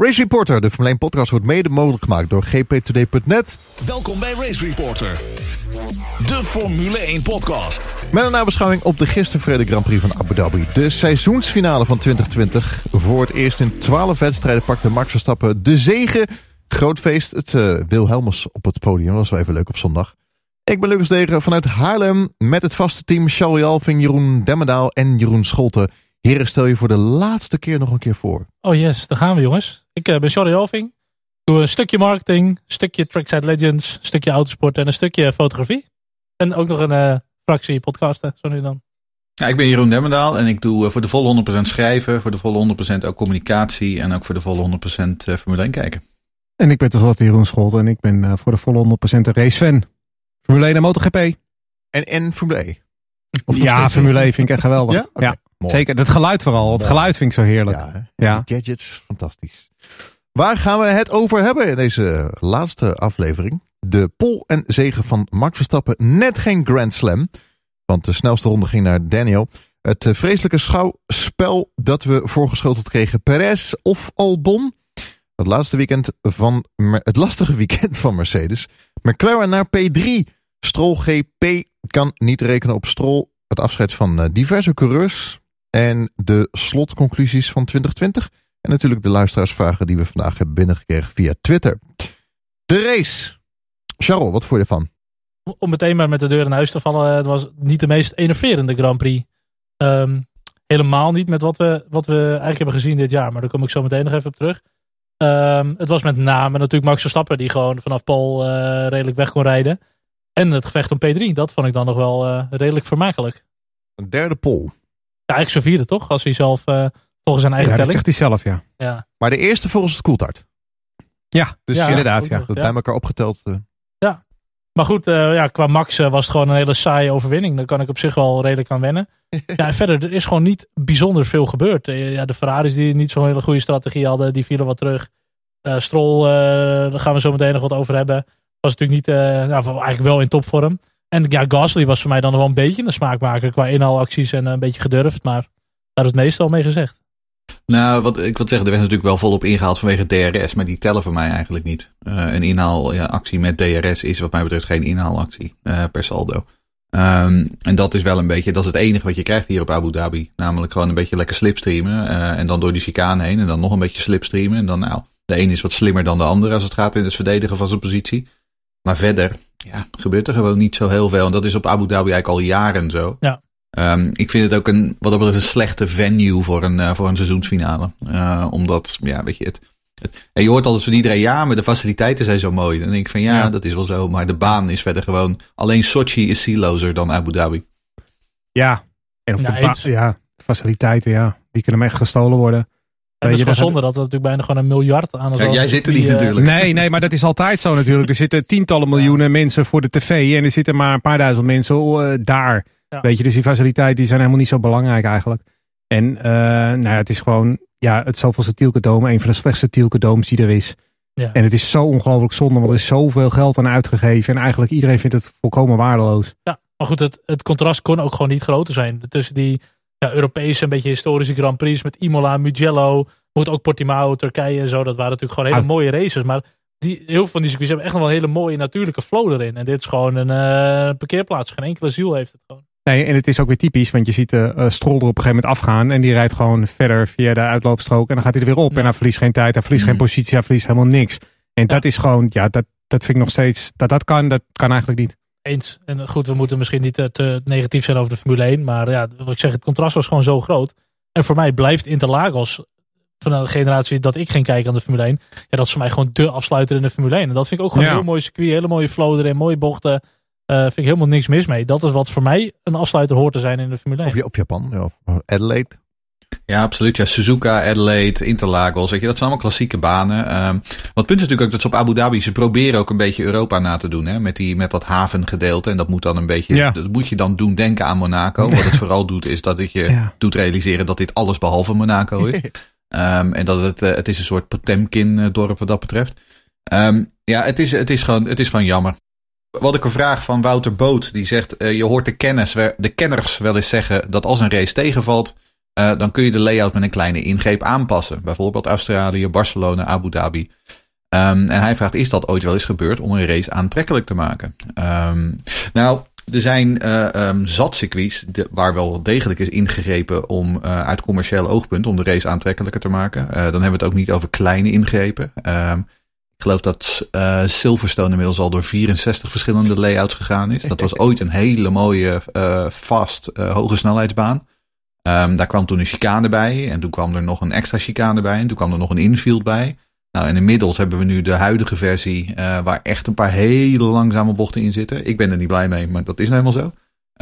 Race Reporter, de Formule 1 podcast, wordt mede mogelijk gemaakt door gptoday.net. Welkom bij Race Reporter, de Formule 1 podcast. Met een nabeschouwing op de gisteren vrede Grand Prix van Abu Dhabi. De seizoensfinale van 2020. Voor het eerst in 12 wedstrijden pakte Max Verstappen de zegen. Groot feest, het uh, Wilhelmus op het podium. Dat was wel even leuk op zondag. Ik ben Lucas Degen vanuit Haarlem met het vaste team Charles Jalving, Jeroen Demmendaal en Jeroen Scholten. Heren, stel je voor de laatste keer nog een keer voor. Oh yes, daar gaan we jongens. Ik uh, ben Charlie Jalving. Doe een stukje marketing, een stukje Trackside Legends, een stukje autosport en een stukje fotografie. En ook nog een uh, fractie podcasten, zo nu dan. Ja, ik ben Jeroen Demmendaal en ik doe uh, voor de volle 100% schrijven, voor de volle 100% ook communicatie en ook voor de volle 100% Formule 1 kijken. En ik ben tenslotte Jeroen Scholten en ik ben voor de volle 100% een racefan. Formule 1 en MotoGP. En, en Formule E? Of ja, Formule E vind ik echt geweldig. ja? Okay, ja. Zeker, het geluid vooral. Het geluid vind ik zo heerlijk. Ja, ja. gadgets, fantastisch. Waar gaan we het over hebben in deze laatste aflevering? De pol en zegen van Max Verstappen. Net geen Grand Slam. Want de snelste ronde ging naar Daniel. Het vreselijke schouwspel dat we voorgeschoteld kregen. Perez of Albon. Het laatste weekend van het lastige weekend van Mercedes. McLaren naar P3. Stroll GP kan niet rekenen op Stroll. Het afscheid van diverse coureurs. En de slotconclusies van 2020. En natuurlijk de luisteraarsvragen die we vandaag hebben binnengekregen via Twitter. De race. Charles, wat vond je ervan? Om meteen maar met de deur in huis te vallen. Het was niet de meest enerverende Grand Prix. Um, helemaal niet met wat we, wat we eigenlijk hebben gezien dit jaar. Maar daar kom ik zo meteen nog even op terug. Um, het was met name natuurlijk Max Verstappen. Die gewoon vanaf Pol uh, redelijk weg kon rijden. En het gevecht om P3. Dat vond ik dan nog wel uh, redelijk vermakelijk. Een derde pol. Ja, eigenlijk zo vierde toch? Als hij zelf... Uh, volgens zijn eigen ja, telling. dat zegt hij zelf, ja. ja. Maar de eerste volgens het koeltart. Ja, dus ja, inderdaad. Ja. Dat bij elkaar opgeteld. Uh. Ja, maar goed, uh, ja, qua Max uh, was het gewoon een hele saaie overwinning. Daar kan ik op zich wel redelijk aan wennen. ja, en verder, er is gewoon niet bijzonder veel gebeurd. ja, de Ferraris die niet zo'n hele goede strategie hadden, die vielen wat terug. Stroll, daar gaan we zo meteen nog wat over hebben. Was natuurlijk niet, nou, eigenlijk wel in topvorm. En ja, Gasly was voor mij dan wel een beetje een smaakmaker qua inhaalacties en een beetje gedurfd. Maar daar is het meestal mee gezegd. Nou, wat ik wil zeggen, er werd natuurlijk wel volop ingehaald vanwege DRS, maar die tellen voor mij eigenlijk niet. Uh, een inhaalactie met DRS is wat mij betreft geen inhaalactie uh, per saldo. Um, en dat is wel een beetje, dat is het enige wat je krijgt hier op Abu Dhabi. Namelijk gewoon een beetje lekker slipstreamen en dan door die chicane heen en dan nog een beetje slipstreamen. En dan nou, de een is wat slimmer dan de ander als het gaat in het verdedigen van zijn positie. Maar verder, ja, gebeurt er gewoon niet zo heel veel. En dat is op Abu Dhabi eigenlijk al jaren zo. Ja. Um, ik vind het ook een, wat dat betreft, een slechte venue voor een, uh, voor een seizoensfinale. Uh, omdat, ja, weet je, het, het, en je hoort altijd van iedereen, ja, maar de faciliteiten zijn zo mooi. En dan denk ik van, ja, ja, dat is wel zo. Maar de baan is verder gewoon, alleen Sochi is sielozer dan Abu Dhabi. Ja, en of ja, de ja, faciliteiten, ja, die kunnen echt gestolen worden. En het is wel zonde dat er natuurlijk bijna gewoon een miljard aan is. Ja, jij zit er niet uh, natuurlijk. Nee, nee, maar dat is altijd zo natuurlijk. Er zitten tientallen miljoenen ja. mensen voor de tv en er zitten maar een paar duizend mensen uh, daar. Ja. Weet je, dus die faciliteiten die zijn helemaal niet zo belangrijk eigenlijk. En uh, nou ja, het is gewoon ja, het zoveelste Tielkedome, een van de slechtste Tielkedomes die er is. Ja. En het is zo ongelooflijk zonde, want er is zoveel geld aan uitgegeven. En eigenlijk iedereen vindt het volkomen waardeloos. Ja, maar goed, het, het contrast kon ook gewoon niet groter zijn. Tussen die ja, Europese, een beetje historische Grand Prix met Imola, Mugello, moet ook Portimao, Turkije en zo. Dat waren natuurlijk gewoon hele ah. mooie races. Maar die, heel veel van die circuits hebben echt nog wel een hele mooie natuurlijke flow erin. En dit is gewoon een uh, parkeerplaats. Geen enkele ziel heeft het gewoon. Nee, en het is ook weer typisch, want je ziet de uh, Stroll er op een gegeven moment afgaan. En die rijdt gewoon verder via de uitloopstrook. En dan gaat hij er weer op. Ja. En hij verliest geen tijd, hij verliest geen positie, hij verliest helemaal niks. En ja. dat is gewoon, ja, dat, dat vind ik nog steeds, dat dat kan, dat kan eigenlijk niet. Eens. En goed, we moeten misschien niet te, te negatief zijn over de Formule 1. Maar ja, wat ik zeg, het contrast was gewoon zo groot. En voor mij blijft Interlagos van de generatie dat ik ging kijken aan de Formule 1. Ja, dat is voor mij gewoon de afsluiter in de Formule 1. En dat vind ik ook gewoon ja. een heel mooi circuit. Hele mooie flow erin, mooie bochten. Uh, vind ik helemaal niks mis mee. Dat is wat voor mij een afsluiter hoort te zijn in de Formule 1. Of op Japan, ja. Adelaide. Ja, absoluut. Ja, Suzuka, Adelaide, Interlagos. Weet je, dat zijn allemaal klassieke banen. Um, wat het punt is natuurlijk ook dat ze op Abu Dhabi, ze proberen ook een beetje Europa na te doen. Hè, met, die, met dat havengedeelte. En dat moet dan een beetje, ja. dat moet je dan doen denken aan Monaco. Wat het vooral doet, is dat het je ja. doet realiseren dat dit alles behalve Monaco is. Um, en dat het, uh, het is een soort Potemkin dorp wat dat betreft. Um, ja, het is, het, is gewoon, het is gewoon jammer. Wat ik een vraag van Wouter Boot, die zegt: uh, Je hoort de, kennis, de kenners wel eens zeggen dat als een race tegenvalt, dan kun je de layout met een kleine ingreep aanpassen. Bijvoorbeeld Australië, Barcelona, Abu Dhabi. Um, en hij vraagt, is dat ooit wel eens gebeurd om een race aantrekkelijk te maken? Um, nou, er zijn uh, um, zat circuits waar wel degelijk is ingegrepen om uh, uit commercieel oogpunt om de race aantrekkelijker te maken. Dan hebben we het ook niet over kleine ingrepen. ik geloof dat Silverstone inmiddels al door 64 verschillende layouts gegaan is. Dat was ooit een hele mooie, fast, hoge snelheidsbaan. Daar kwam toen een chicane bij en toen kwam er nog een extra chicane bij en toen kwam er nog een infield bij. Nou, en inmiddels hebben we nu de huidige versie, uh, waar echt een paar hele langzame bochten in zitten. Ik ben er niet blij mee, maar dat is nou helemaal zo.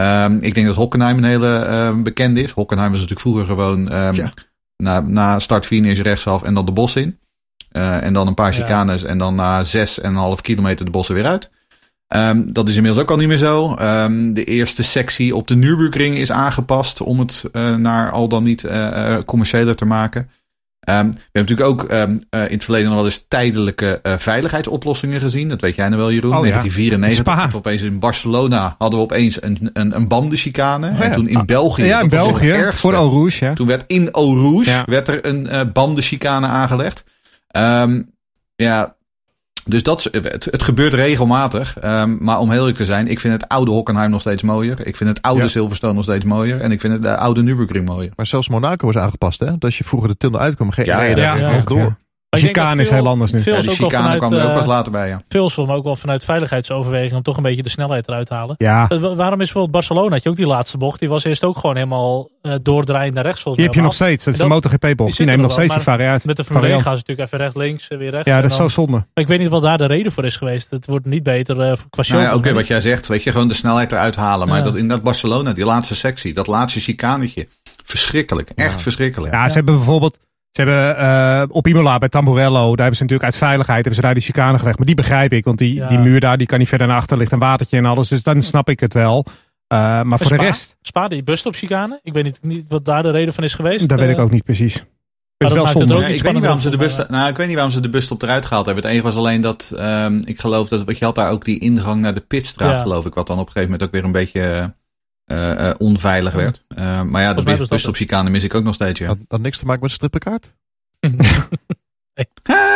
Um, ik denk dat Hockenheim een hele uh, bekende is. Hockenheim was natuurlijk vroeger gewoon um, ja. na, na start finish rechtsaf en dan de bos in. Uh, en dan een paar chicanes ja. en dan na zes en een half kilometer de bossen weer uit. Um, dat is inmiddels ook al niet meer zo. Um, de eerste sectie op de Nürburgring is aangepast om het uh, naar al dan niet uh, commerciëler te maken. Um, we hebben natuurlijk ook uh, in het verleden nog wel eens tijdelijke veiligheidsoplossingen gezien. Dat weet jij nou wel, Jeroen. Oh, 1994. Ja. Opeens in Barcelona hadden we opeens een, een, een bandenchicane. Oh, ja. En toen in België. Ja, in België. Ergste, voor Eau Rouge. Ja. Toen werd in Eau Rouge werd er een bandenchicane aangelegd. Ja, dus dat, het, het gebeurt regelmatig. Um, maar om heel eerlijk te zijn, ik vind het oude Hockenheim nog steeds mooier. Ik vind het oude ja. Silverstone nog steeds mooier. En ik vind het de oude Nürburgring mooier. Maar zelfs Monaco was aangepast, hè? Dat als je vroeger de tunnel uitkwam, geen ja, ja, ja, ja, door. De chicane is heel anders nu. Ja, de chicane kwam er ook pas later bij, ja. Veel zal ook wel vanuit veiligheidsoverwegingen om toch een beetje de snelheid eruit te halen. Ja. Uh, waarom is bijvoorbeeld Barcelona, had je ook die laatste bocht, die was eerst ook gewoon helemaal uh, doordraaiend naar rechts. Die heb je nog steeds, dat is de MotoGP-bocht. Die neemt nog steeds die variatie. Met de Formule 1 gaan ze natuurlijk even rechts, links, weer rechts. Ja, dat is zo zonde. Maar ik weet niet wat daar de reden voor is geweest. Het wordt niet beter qua show. Nou ja, Oké, wat jij zegt, weet je, gewoon de snelheid eruit halen. Maar dat in dat Barcelona, die laatste sectie, dat laatste chicanetje, verschrikkelijk. Echt ja. verschrikkelijk. Ja, ze hebben bijvoorbeeld ze hebben uh, op Imola bij Tamburello, daar hebben ze natuurlijk uit veiligheid hebben ze daar die chicane gelegd. Maar die begrijp ik, want die, ja. die muur daar, die kan niet verder naar achter, ligt een watertje en alles. Dus dan snap ik het wel. Uh, maar, voor Spa, de rest... Spa, die bust op chicane. Ik weet niet, niet wat daar de reden van is geweest. Dat uh, weet ik ook niet precies. Maar is wel zonde. Ook ja, ik, weet niet waarom ze de bus, nou, ik weet niet waarom ze de bus op eruit gehaald hebben. Het enige was alleen dat, um, ik geloof dat, wat je had daar ook die ingang naar de pitstraat, ja. geloof ik. Wat dan op een gegeven moment ook weer een beetje... Uh, uh, onveilig werd. Uh, maar ja, de bus, bus op chicane mis ik ook nog steeds. Ja. Had, had niks te maken met strippenkaart?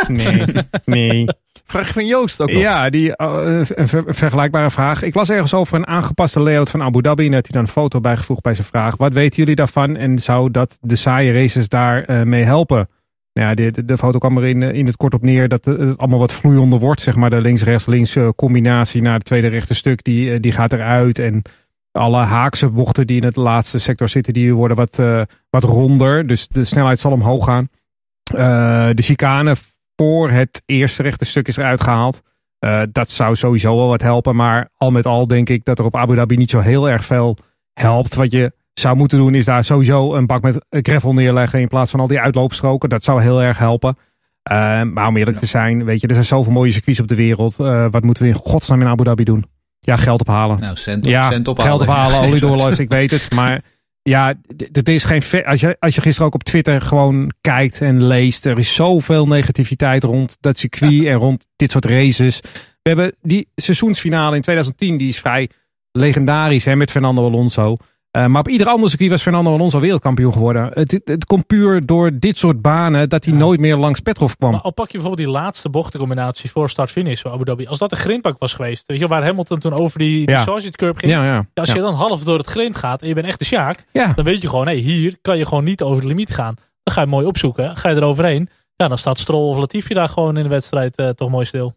nee, nee. Vraag van Joost ook nog. Ja, die, uh, ver, vergelijkbare vraag. Ik las ergens over een aangepaste layout van Abu Dhabi. En had hij dan een foto bijgevoegd bij zijn vraag. Wat weten jullie daarvan? En zou dat de saaie races daar uh, mee helpen? Nou ja, de, de, de, foto kwam er in, in het kort op neer dat het allemaal wat vloeiender wordt. Zeg maar de links-rechts-links combinatie naar het tweede rechte stuk. Die, die gaat eruit. En alle haakse bochten die in het laatste sector zitten, die worden wat, uh, wat ronder. Dus de snelheid zal omhoog gaan. Uh, de chicane voor het eerste rechte stuk is eruit gehaald. Uh, dat zou sowieso wel wat helpen. Maar al met al denk ik dat er op Abu Dhabi niet zo heel erg veel helpt. Wat je zou moeten doen is daar sowieso een bak met gravel neerleggen in plaats van al die uitloopstroken. Dat zou heel erg helpen. Maar om eerlijk ja. te zijn, weet je, er zijn zoveel mooie circuits op de wereld. Wat moeten we in godsnaam in Abu Dhabi doen? Ja, geld ophalen. Nou, cent, op, ja, cent ophalen. geld ophalen, oliedollars, ik weet het. Maar ja, het is geen. Als je, als je gisteren ook op Twitter gewoon kijkt en leest, er is zoveel negativiteit rond dat circuit ja. en rond dit soort races. We hebben die seizoensfinale in 2010, die is vrij legendarisch hè, met Fernando Alonso. Uh, maar op ieder ander circuit was Fernando Alonso wereldkampioen geworden. Het, het, komt puur door dit soort banen dat hij ja. nooit meer langs Petrov kwam. Maar al pak je bijvoorbeeld die laatste bochtencombinatie voor start-finish van Abu Dhabi. Als dat een grindbak was geweest, weet je, waar Hamilton toen over die, die ja. Sargent curb ging. Ja, ja, als je dan half door het grind gaat en je bent echt de Sjaak, dan weet je gewoon, hé, hey, hier kan je gewoon niet over de limiet gaan. Dan ga je mooi opzoeken, ga je eroverheen. Ja, dan staat Stroll of Latifi daar gewoon in de wedstrijd uh, toch mooi stil.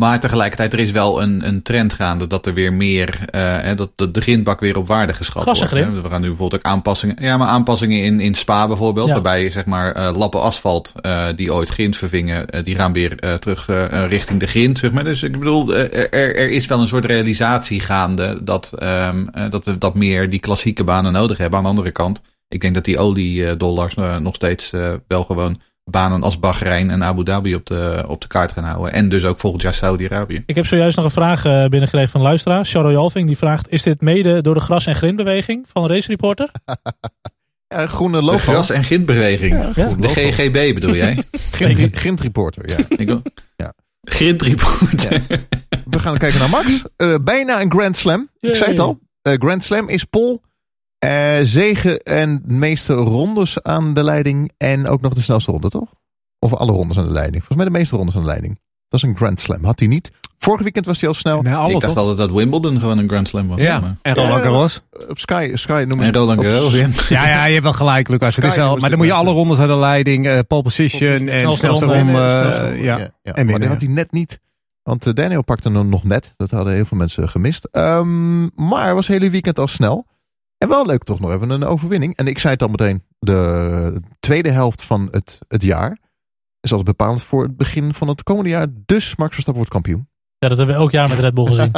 Maar tegelijkertijd, er is wel een, een trend gaande dat er weer meer, uh, dat de, de grindbak weer op waarde geschat wordt. Hè. We gaan nu bijvoorbeeld ook aanpassingen, ja, maar aanpassingen in, in Spa bijvoorbeeld, ja. waarbij zeg maar uh, lappen asfalt uh, die ooit grind vervingen, die gaan weer terug richting de grind, zeg maar. Dus ik bedoel, er, er is wel een soort realisatie gaande dat, um, dat we dat meer die klassieke banen nodig hebben. Aan de andere kant, ik denk dat die oliedollars nog steeds wel gewoon banen als Bahrein en Abu Dhabi op de, op de kaart gaan houden. En dus ook volgend jaar Saudi-Arabië. Ik heb zojuist nog een vraag binnengekregen van luisteraar. Shadow Jalving die vraagt, is dit mede door de gras- en grindbeweging van Race Reporter? ja, groene logo. De gras- en grindbeweging. Ja, de. GGB bedoel jij? Grind, grindreporter, ja. Ik wil... ja. Grindreporter. Ja. We gaan kijken naar Max. Uh, bijna een Grand Slam. Ik zei het al. Uh, Grand Slam is Pol Uh, zegen en de meeste rondes aan de leiding. En ook nog de snelste ronde, toch? Of alle rondes aan de leiding. Volgens mij de meeste rondes aan de leiding. Dat is een Grand Slam. Had hij niet. Vorige weekend was hij al snel. Nee, alle, ik dacht altijd dat Wimbledon gewoon een Grand Slam was. Ja, maar. en Roland Garros. Op Sky, Sky noemen En Roland Garros, ja. ja. je hebt wel gelijk, Lucas. Het is wel, maar dan moet je alle rondes aan de leiding, uh, pole position en snelste ronde. Uh, ja. ja, ja. En maar die had hij net niet. Want Daniel pakte hem nog net. Dat hadden heel veel mensen gemist. Um, maar was het hele weekend al snel. En wel leuk toch nog even een overwinning. En ik zei het al meteen. De tweede helft van het, het jaar is altijd bepalend voor het begin van het komende jaar. Dus Max Verstappen wordt kampioen. Ja, dat hebben we elk jaar met Red Bull gezien.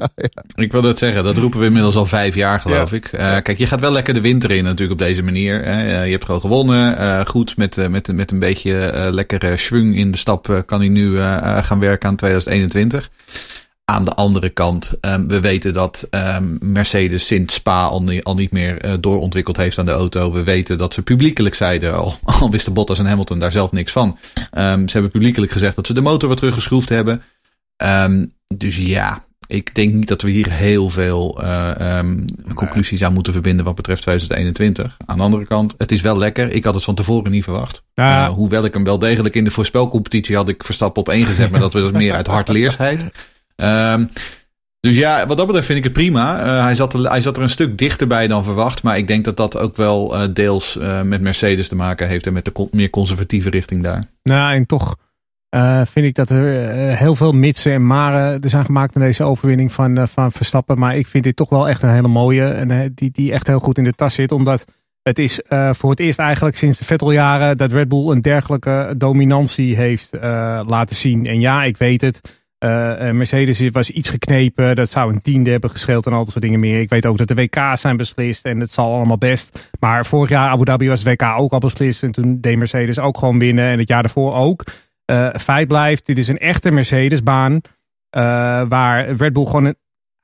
Ik wil dat zeggen, dat roepen we inmiddels al vijf jaar, geloof ik. Uh, kijk, je gaat wel lekker de winter in natuurlijk op deze manier. Hè. Uh, je hebt gewoon gewonnen. Uh, goed, met, met, met een beetje lekkere schwung in de stap kan hij nu gaan werken aan 2021. Aan de andere kant, um, we weten dat um, Mercedes sinds Spa al, niet, al niet meer uh, doorontwikkeld heeft aan de auto. We weten dat ze publiekelijk zeiden, al, al wisten Bottas en Hamilton daar zelf niks van. Um, ze hebben publiekelijk gezegd dat ze de motor wat teruggeschroefd hebben. dus ja, ik denk niet dat we hier heel veel uh, conclusies aan moeten verbinden wat betreft 2021. Aan de andere kant, het is wel lekker. Ik had het van tevoren niet verwacht. Ja. Uh, hoewel ik hem wel degelijk in de voorspelcompetitie had ik Verstappen op één gezet. maar dat was meer uit hartleersheid. Um, dus ja, wat dat betreft vind ik het prima. Uh, hij, zat er, hij zat er een stuk dichterbij dan verwacht. Maar ik denk dat dat ook wel uh, deels uh, met Mercedes te maken heeft. En met de meer conservatieve richting daar. Nou, en toch vind ik dat er heel veel mitsen en maren er zijn gemaakt in deze overwinning van, van Verstappen. Maar ik vind dit toch wel echt een hele mooie. En die, die echt heel goed in de tas zit. Omdat het is voor het eerst eigenlijk sinds de Vetteljaren dat Red Bull een dergelijke dominantie heeft laten zien. En ja, ik weet het. Uh, Mercedes was iets geknepen. Dat zou een tiende hebben gescheeld en al dat soort dingen meer. Ik weet ook dat de WK's zijn beslist en het zal allemaal best. Maar vorig jaar Abu Dhabi was WK ook al beslist. En toen deed Mercedes ook gewoon winnen. En het jaar daarvoor ook. Uh, feit blijft, dit is een echte Mercedesbaan. Waar Red Bull gewoon een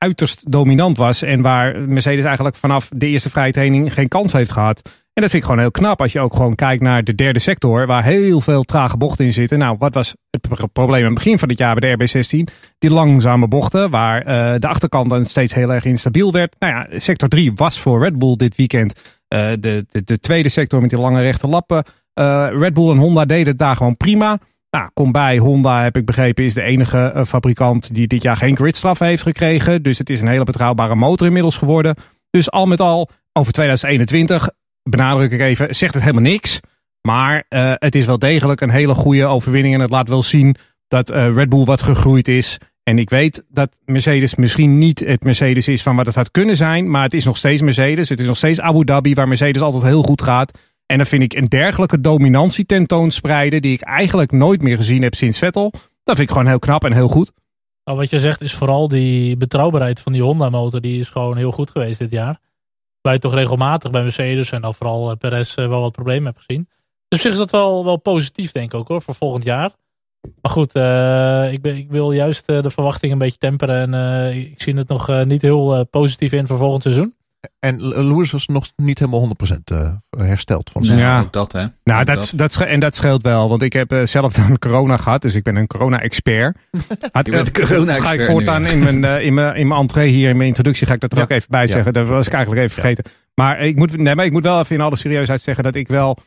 uiterst dominant was. En waar Mercedes eigenlijk vanaf de eerste vrije training geen kans heeft gehad. En dat vind ik gewoon heel knap als je ook gewoon kijkt naar de derde sector, waar heel veel trage bochten in zitten. Nou, wat was het probleem aan het begin van het jaar bij de RB16? Die langzame bochten, waar uh, de achterkant dan steeds heel erg instabiel werd. Nou ja, sector 3 was voor Red Bull dit weekend uh, de, de, de, tweede sector met die lange rechte lappen. Uh, Red Bull en Honda deden het daar gewoon prima. Nou, kom bij, Honda heb ik begrepen is de enige fabrikant die dit jaar geen gridstraf heeft gekregen. Dus het is een hele betrouwbare motor inmiddels geworden. Dus al met al, over 2021 benadruk ik even, zegt het helemaal niks. Maar uh, het is wel degelijk een hele goede overwinning. En het laat wel zien dat uh, Red Bull wat gegroeid is. En ik weet dat Mercedes misschien niet het Mercedes is van wat het had kunnen zijn. Maar het is nog steeds Mercedes. Het is nog steeds Abu Dhabi, waar Mercedes altijd heel goed gaat. En dan vind ik een dergelijke dominantie tentoonspreiden. die ik eigenlijk nooit meer gezien heb sinds Vettel. Dat vind ik gewoon heel knap en heel goed. Nou, wat je zegt is vooral die betrouwbaarheid van die Honda-motor. Die is gewoon heel goed geweest dit jaar waar je toch regelmatig bij Mercedes en dan vooral eh, Perez eh, wel wat problemen hebt gezien. Dus op zich is dat wel, wel positief denk ik ook hoor, voor volgend jaar. Maar goed, uh, ik, ben, ik, wil juist de verwachtingen een beetje temperen. En ik zie het nog niet heel positief in voor volgend seizoen. En Lewis was nog niet helemaal 100% uh, hersteld van zijn. Ja, ook dat hè. Nou, dat, dat. en dat scheelt wel, want ik heb uh, zelf dan corona gehad, dus ik ben een corona-expert. Had, uh, corona ga ik voortaan in mijn, uh, in, mijn, in mijn entree hier, in mijn introductie, ga ik dat er ja. ook even bij zeggen. Ja. Dat was ik eigenlijk even vergeten. Maar ik moet, nee, maar ik moet wel even in alle serieusheid zeggen dat ik wel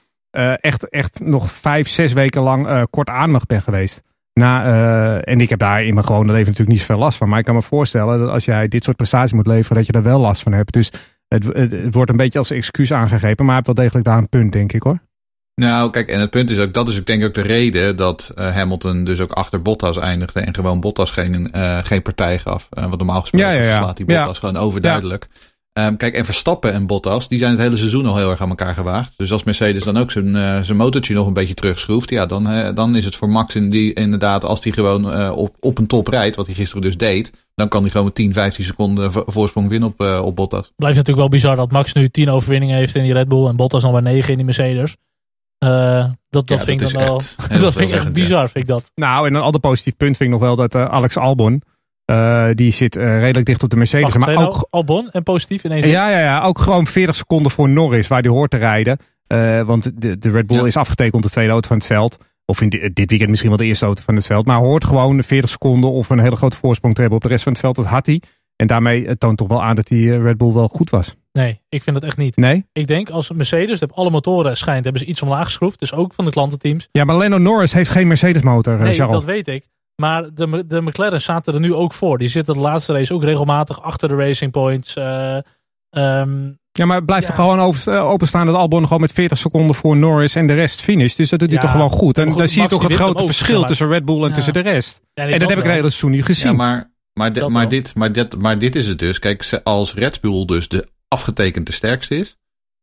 echt, echt nog vijf, zes weken lang kort ademig ben geweest. Na, uh, en ik heb daar in mijn gewone leven natuurlijk niet zoveel last van. Maar ik kan me voorstellen dat als jij dit soort prestaties moet leveren, dat je er wel last van hebt. Dus het, het, het wordt een beetje als excuus aangegrepen. Maar heeft wel degelijk daar een punt, denk ik hoor. Nou, kijk, en het punt is ook, dat is ik denk ook de reden dat uh, Hamilton dus ook achter Bottas eindigde en gewoon Bottas geen, uh, geen partij gaf. Uh, wat normaal gesproken ja, ja, ja. slaat die Bottas gewoon overduidelijk. Um, kijk, en Verstappen en Bottas, die zijn het hele seizoen al heel erg aan elkaar gewaagd. Dus als Mercedes dan ook zijn, uh, zijn motortje nog een beetje terugschroeft, ja, dan, uh, dan is het voor Max in die, inderdaad, als hij gewoon uh, op, op een top rijdt, wat hij gisteren dus deed, dan kan hij gewoon 10, 15 seconden voorsprong winnen op, op Bottas. Blijft natuurlijk wel bizar dat Max nu 10 overwinningen heeft in die Red Bull en Bottas nog maar 9 in die Mercedes. dat, dat ja, vind dat ik dan wel. dat vind ik echt bizar, vind ik dat. Nou, en een ander positief punt vind ik nog wel dat Alex Albon. Uh, die zit uh, redelijk dicht op de Mercedes. Wacht, maar ook nou Albon en positief ineens. Ja, ja, ja, ook gewoon 40 seconden voor Norris, waar die hoort te rijden. Uh, want de, de Red Bull ja. is afgetekend de tweede auto van het veld. Of in dit weekend misschien wel de eerste auto van het veld. Maar hoort gewoon 40 seconden of een hele grote voorsprong te hebben op de rest van het veld. Dat had hij. En daarmee toont toch wel aan dat die Red Bull wel goed was. Nee, ik vind het echt niet. Nee? Ik denk als Mercedes, dat alle motoren schijnt, hebben ze iets omlaag geschroefd. Dus ook van de klantenteams. Ja, maar Lando Norris heeft geen Mercedes motor, Nee, Charles. dat weet ik. Maar de, de McLaren zaten er nu ook voor. Die zitten de laatste race ook regelmatig achter de Racing Points. Eh, ehm, Ja, maar het blijft Ja. toch gewoon over, eh, openstaan dat Albon gewoon met 40 seconden voor Norris en de rest finish. Dus dat doet hij Ja, toch gewoon goed. En goed, dan zie je toch het grote verschil tussen Red Bull en Ja. tussen de rest. ja, En dat heb ik redelijk Soenie gezien. Ja, maar, maar, de- maar, dit, maar, dit, maar dit is het dus. Kijk, als Red Bull dus de afgetekend de sterkste is.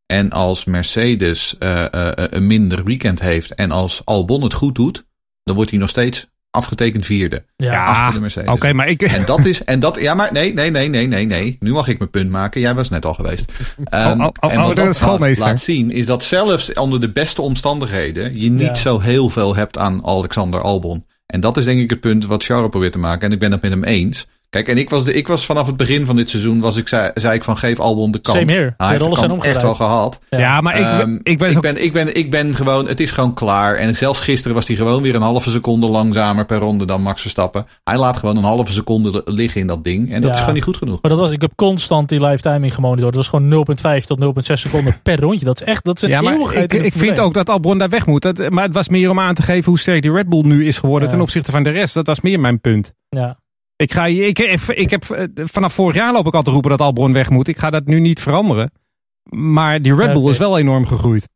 En als Mercedes eh, eh, een minder weekend heeft. En als Albon het goed doet. Dan wordt hij nog steeds afgetekend vierde. Ja, achter de Mercedes. Oké, maar ik... En dat is, en dat, ja, maar nee, nee, nee, nee, nee, nee. Nu mag ik mijn punt maken. Jij was net al geweest. Ehm, oh, oh, en oh, wat dat laat zien, is dat zelfs onder de beste omstandigheden je niet Ja. zo heel veel hebt aan Alexander Albon. En dat is denk ik het punt wat Charles probeert te maken. En ik ben het met hem eens. Kijk, en ik was, de, ik was vanaf het begin van dit seizoen, was ik, zei, zei ik van geef Albon de kans. Same here. Hij heeft De zijn echt wel omgedraaid. gehad. Ja. Ja, maar ik, Ehm, ik ben ik, ben, ik, ben, ik ben gewoon, het is gewoon klaar. En zelfs gisteren was hij gewoon weer een halve seconde langzamer per ronde dan Max Verstappen. Hij laat gewoon een halve seconde liggen in dat ding. En dat Ja. is gewoon niet goed genoeg. Maar dat was, ik heb constant die live timing gemonitord. Het was gewoon 0,5 tot 0,6 seconden per rondje. Dat is echt, dat is een Ja, maar eeuwigheid ik, ik vind 1. ook dat Albon daar weg moet. Dat, maar het was meer om aan te geven hoe sterk die Red Bull nu is geworden Ja. ten opzichte van de rest. Dat was meer mijn punt. Ja. Ik, ga, ik, ik, ik heb, eh, vanaf vorig jaar loop ik al te roepen dat Albon weg moet. Ik ga dat nu niet veranderen. Maar die Red Bull is wel enorm gegroeid.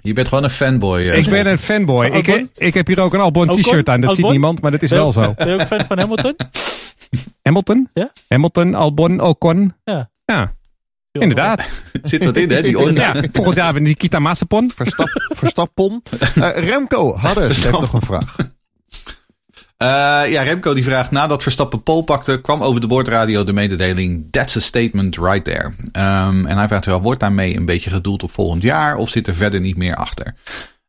Je bent gewoon een fanboy. eh, ik ben een fanboy. Ik, ik heb hier ook een Albon t-shirt aan. Dat ziet niemand, maar dat is Ben wel zo. Ben je ook fan van Hamilton? Hamilton? Ja? Hamilton, Albon, Ocon. Ja. Ja, inderdaad. Zit wat in, hè? Die on- Ja, volgend jaar hebben we Nikita Mazepin. Verstap, Verstappon. Eh, Remco Harder heeft nog een vraag. Eh, ja, Remco die vraagt, nadat Verstappen pol pakte, kwam over de boordradio de mededeling, that's a statement right there. Ehm, en hij vraagt wel, wordt daarmee een beetje gedoeld op volgend jaar of zit er verder niet meer achter?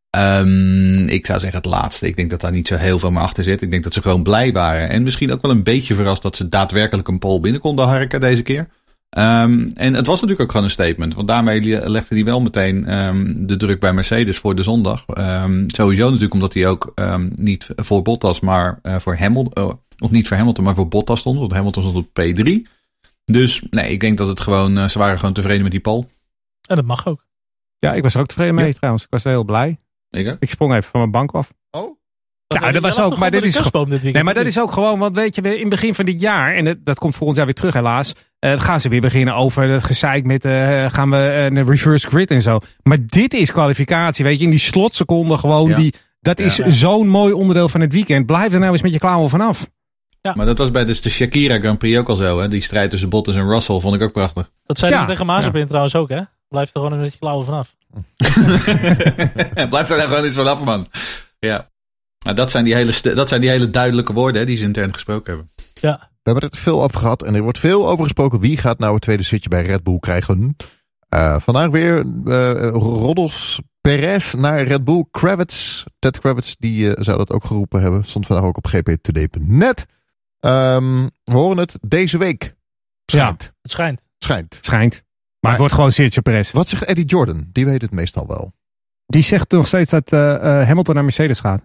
Ehm, ik zou zeggen het laatste. Ik denk dat daar niet zo heel veel meer achter zit. Ik denk dat ze gewoon blij waren. En misschien ook wel een beetje verrast dat ze daadwerkelijk een pol binnen konden harken deze keer. Ehm, en het was natuurlijk ook gewoon een statement. Want daarmee le- legde hij wel meteen ehm, de druk bij Mercedes voor de zondag. Ehm, sowieso natuurlijk omdat hij ook ehm, niet voor Bottas, maar eh, voor Hamilton. of niet voor Hamilton, maar voor Bottas stond. Want Hamilton stond op P3. Dus nee, ik denk dat het gewoon. eh, ze waren gewoon tevreden met die pol. En dat mag ook. Ja, ik was er ook tevreden mee trouwens. Ik was heel blij. Ik ook. Ik sprong even van mijn bank af. Oh, Ja, dat was ook- maar dit is dit Nee, maar dat is ook gewoon, want weet je, in het begin van dit jaar, en dat, dat komt volgend jaar weer terug helaas, eh, gaan ze weer beginnen over het gezeik met, eh, gaan we eh, een reverse grid en zo. Maar dit is kwalificatie, weet je, in die slotseconde gewoon, Ja. die, dat is Ja. zo'n mooi onderdeel van het weekend. Blijf er nou eens met je klauwen vanaf. Maar dat was bij dus de Shakira Grand Prix ook al zo. Hè? Die strijd tussen Bottas en Russell vond ik ook prachtig. Dat zeiden Ja, ze tegen Mazepin trouwens ook, hè? Blijf er gewoon een beetje klauwen vanaf. Blijf daar nou gewoon eens vanaf, man. Ja. Nou, dat, zijn die hele, dat zijn die hele duidelijke woorden hè, die ze intern gesproken hebben. Ja. We hebben het er veel over gehad en er wordt veel over gesproken. Wie gaat nou het tweede zitje bij Red Bull krijgen? Eh, vandaag weer eh Roddels Perez naar Red Bull. Kravitz, Ted Kravitz, die eh, zou dat ook geroepen hebben. Stond vandaag ook op gptoday.net. Ehm we horen het deze week. Schijnt. Het schijnt. Schijnt. Schijnt. Maar het wordt gewoon Sergio Perez. Wat zegt Eddie Jordan? Die weet het meestal wel. Die zegt nog steeds dat eh, eh, Hamilton naar Mercedes gaat.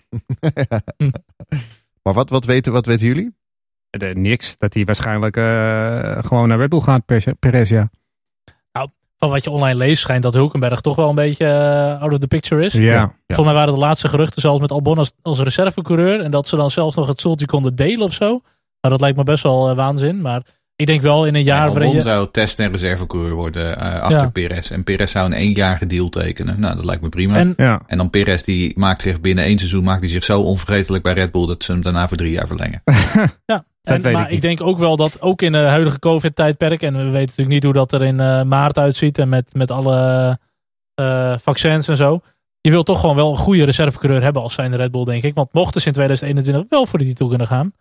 maar wat, wat, weten, wat weten jullie? Eh, niks. Dat hij waarschijnlijk eh, gewoon naar Red Bull gaat, Perez- ja. Van wat je online leest schijnt dat Hulkenberg toch wel een beetje eh, out of the picture is. Ja. Ja. Volgens mij waren de laatste geruchten zelfs met Albon als, als reservecoureur. En dat ze dan zelfs nog het stoeltje konden delen of zo. Nou, dat lijkt me best wel eh, waanzin. Maar ik denk wel in een jaar Ja, waarin Albon je... zou test- en reservecoureur worden eh, achter Ja. Perez. En Perez zou een eenjarige deal tekenen. Nou, dat lijkt me prima. En, En dan Perez die maakt zich binnen één seizoen maakt hij zich zo onvergetelijk bij Red Bull dat ze hem daarna voor drie jaar verlengen. Ja, Dat en, weet maar ik denk ook wel dat ook in de huidige COVID-tijdperk, en we weten natuurlijk niet hoe dat er in eh, maart uitziet en met, met alle eh, vaccins en zo. Je wilt toch gewoon wel een goede reservecoureur hebben als zijn Red Bull, denk ik. Want mochten ze in 2021 wel voor die titel kunnen gaan.